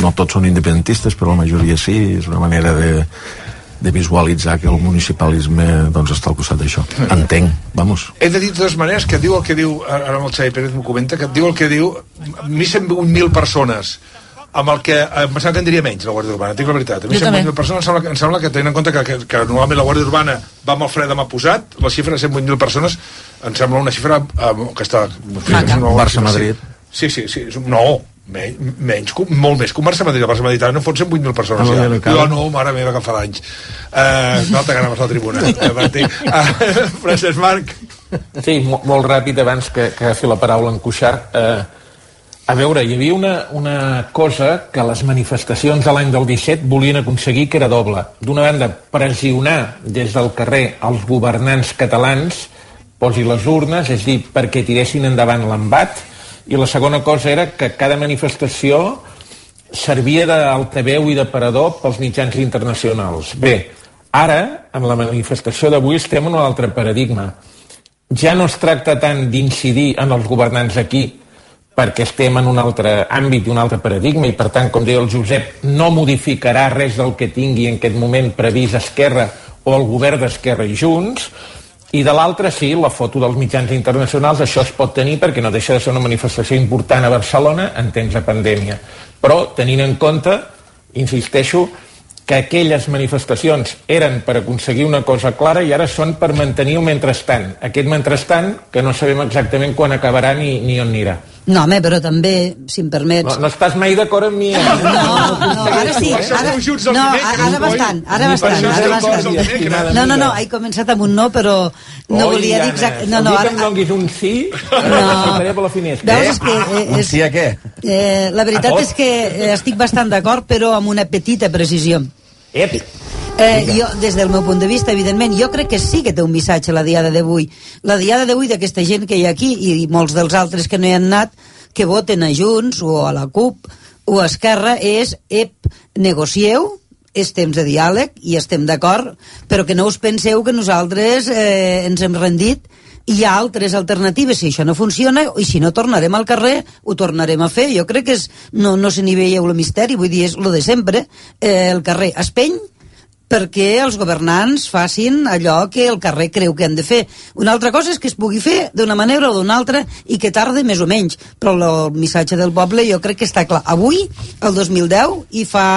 no tots són independentistes, però la majoria sí, és una manera de, de visualitzar que el municipalisme doncs, està al costat d'això. Entenc, vamos. He de dir de totes maneres que diu el que diu, ara amb el Xavi Pérez m'ho comenta, que diu el que diu 1.100.000 persones amb el que em pensava que en diria menys la Guàrdia Urbana, dic la veritat a mi. 108.000 persones em sembla, que- em sembla que tenint en compte que, que, que normalment la Guàrdia Urbana va amb el fre demà posat, la xifra de 108.000 persones em sembla una xifra eh, que està. Barça-Madrid. sí, sí, sí, no menys, menys, molt més que un Barça-Madrid el Barça-Madrid ara no fot 108.000 persones Ah, ja. no, no jo no, mare meva que fa d'anys uh, l'altra gana a la tribuna eh, Martí. uh, Francesc Marc Sí, mo molt ràpid abans que, que agafi la paraula en Cuixart. Eh, a veure, hi havia una, una cosa que les manifestacions de l'any del 17 volien aconseguir que era doble. D'una banda, pressionar des del carrer els governants catalans, posi les urnes, és a dir, perquè tiressin endavant l'embat, i la segona cosa era que cada manifestació servia d'altaveu i d'aparador pels mitjans internacionals. Bé, ara, amb la manifestació d'avui, estem en un altre paradigma. Ja no es tracta tant d'incidir en els governants aquí, perquè estem en un altre àmbit un altre paradigma i per tant, com deia el Josep, no modificarà res del que tingui en aquest moment previst Esquerra o el govern d'Esquerra i Junts i de l'altra sí, la foto dels mitjans internacionals això es pot tenir perquè no deixa de ser una manifestació important a Barcelona en temps de pandèmia però tenint en compte insisteixo que aquelles manifestacions eren per aconseguir una cosa clara i ara són per mantenir el mentrestant. Aquest mentrestant que no sabem exactament quan acabarà ni, ni on anirà. No, home, però també, si em permets... No, no estàs mai d'acord amb mi? Eh? No, no, ara sí, ara, no, ara bastant, ara bastant, ara bastant. No, no, no, he començat amb un no, però no Oi, volia dir exacte... No, no, dia que ara, em donguis un sí, No. per la finestra. Veus, és que, eh, Un és- sí a què? eh, la veritat és que eh, estic bastant d'acord, però amb una petita precisió. Ep. Eh, jo, des del meu punt de vista, evidentment, jo crec que sí que té un missatge la diada d'avui. La diada d'avui d'aquesta gent que hi ha aquí i molts dels altres que no hi han anat, que voten a Junts o a la CUP o a Esquerra, és, ep, negocieu, és temps de diàleg i estem d'acord, però que no us penseu que nosaltres eh, ens hem rendit i hi ha altres alternatives, si això no funciona i si no tornarem al carrer, ho tornarem a fer. Jo crec que és, no, no se n'hi veieu el misteri vull dir, és lo de sempre. Eh, el carrer espeny perquè els governants facin allò que el carrer creu que han de fer. Una altra cosa és que es pugui fer d'una manera o d'una altra i que tarde més o menys, però el missatge del poble jo crec que està clar. Avui, el 2010, i fa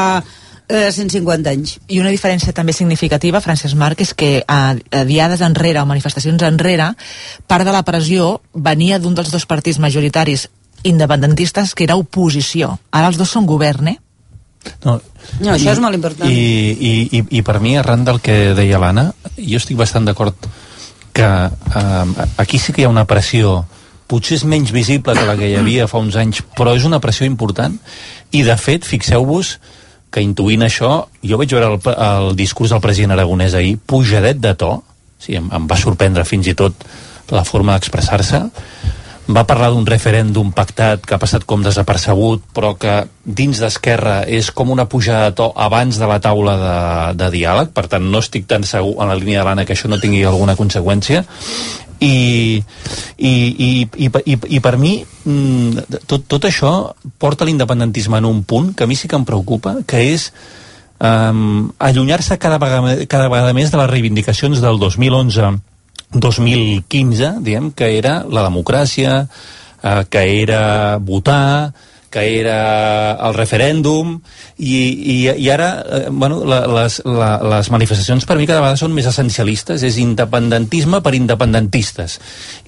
eh, 150 anys. I una diferència també significativa, Francesc Marc, és que a, a diades enrere o manifestacions enrere, part de la pressió venia d'un dels dos partits majoritaris independentistes que era oposició. Ara els dos són govern, eh? No, No, això és molt important. I, i, i, i per mi, arran del que deia l'Anna, jo estic bastant d'acord que eh, aquí sí que hi ha una pressió potser és menys visible que la que hi havia fa uns anys, però és una pressió important i de fet, fixeu-vos que intuint això, jo vaig veure el, el discurs del president Aragonès ahir pujadet de to, sí, em, em va sorprendre fins i tot la forma d'expressar-se va parlar d'un referèndum pactat que ha passat com desapercebut, però que dins d'Esquerra és com una pujada de to abans de la taula de, de diàleg, per tant no estic tan segur en la línia de l'Anna que això no tingui alguna conseqüència, i, i, i, i, i, i per mi mm, tot, tot això porta l'independentisme en un punt que a mi sí que em preocupa, que és um, allunyar-se cada, cada vegada més de les reivindicacions del 2011 2015, diem, que era la democràcia, eh, que era votar, que era el referèndum, i, i, i ara, eh, bueno, la, les, la, les manifestacions per mi cada vegada són més essencialistes, és independentisme per independentistes.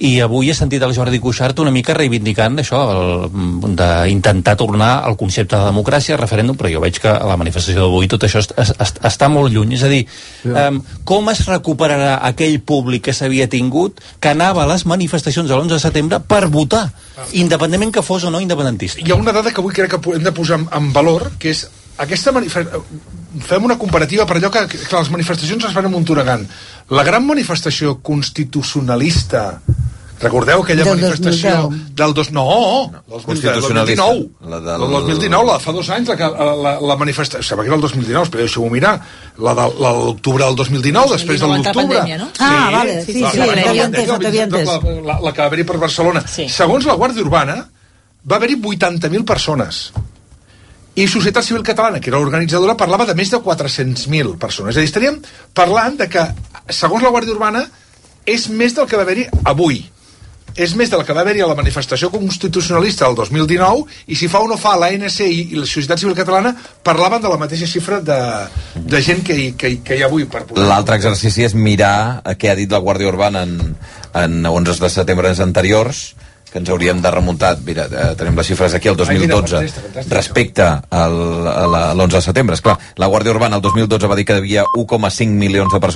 I avui he sentit el Jordi Cuixart una mica reivindicant això, d'intentar tornar al concepte de democràcia, referèndum, però jo veig que a la manifestació d'avui tot això est, est, est, està molt lluny. És a dir, um, com es recuperarà aquell públic que s'havia tingut que anava a les manifestacions de l'11 de setembre per votar, independentment que fos o no independentista? Hi ha una dada que avui crec que hem de posar en, en valor, que és aquesta. Fem una comparativa per allò que, que les manifestacions es fan a Monturagan. La gran manifestació constitucionalista Recordeu aquella Del manifestació 2010. del dos... No, del, del Constitucionalista. 2019. La La del- del 2019, la de fa dos anys, la, que- la, la manifestació... Sembla que era el 2019, espera, deixeu-ho mirar. La de la l'octubre del 2019, després de 2019 entra l'octubre. no? Ah, vale, sí, la- sí, la- t'havia la- entès, la- t'havia entès. La, la, la que va haver-hi per Barcelona. Sí. Va haver-hi 80.000 persones. I Societat Civil Catalana, que era l'organitzadora, parlava de més de 400.000 persones. És a dir, estaríem parlant de que, segons la Guàrdia Urbana, és més del que va haver-hi avui. És més del que va haver-hi a la manifestació constitucionalista del 2019 i si fa o no fa l'ANC i, i la Societat Civil Catalana parlaven de la mateixa xifra de, de gent que hi, que, que hi ha avui per. L'altre exercici és mirar a què ha dit la Guàrdia Urbana en, en 11 de setembre anteriors que ens hauríem de remuntar, mira, eh, tenim les xifres aquí, el 2012, fantàstic, fantàstic, respecte al, a la- a l'11 de setembre. Esclar, la Guàrdia Urbana el 2012 va dir que hi havia 1,5 milions de persones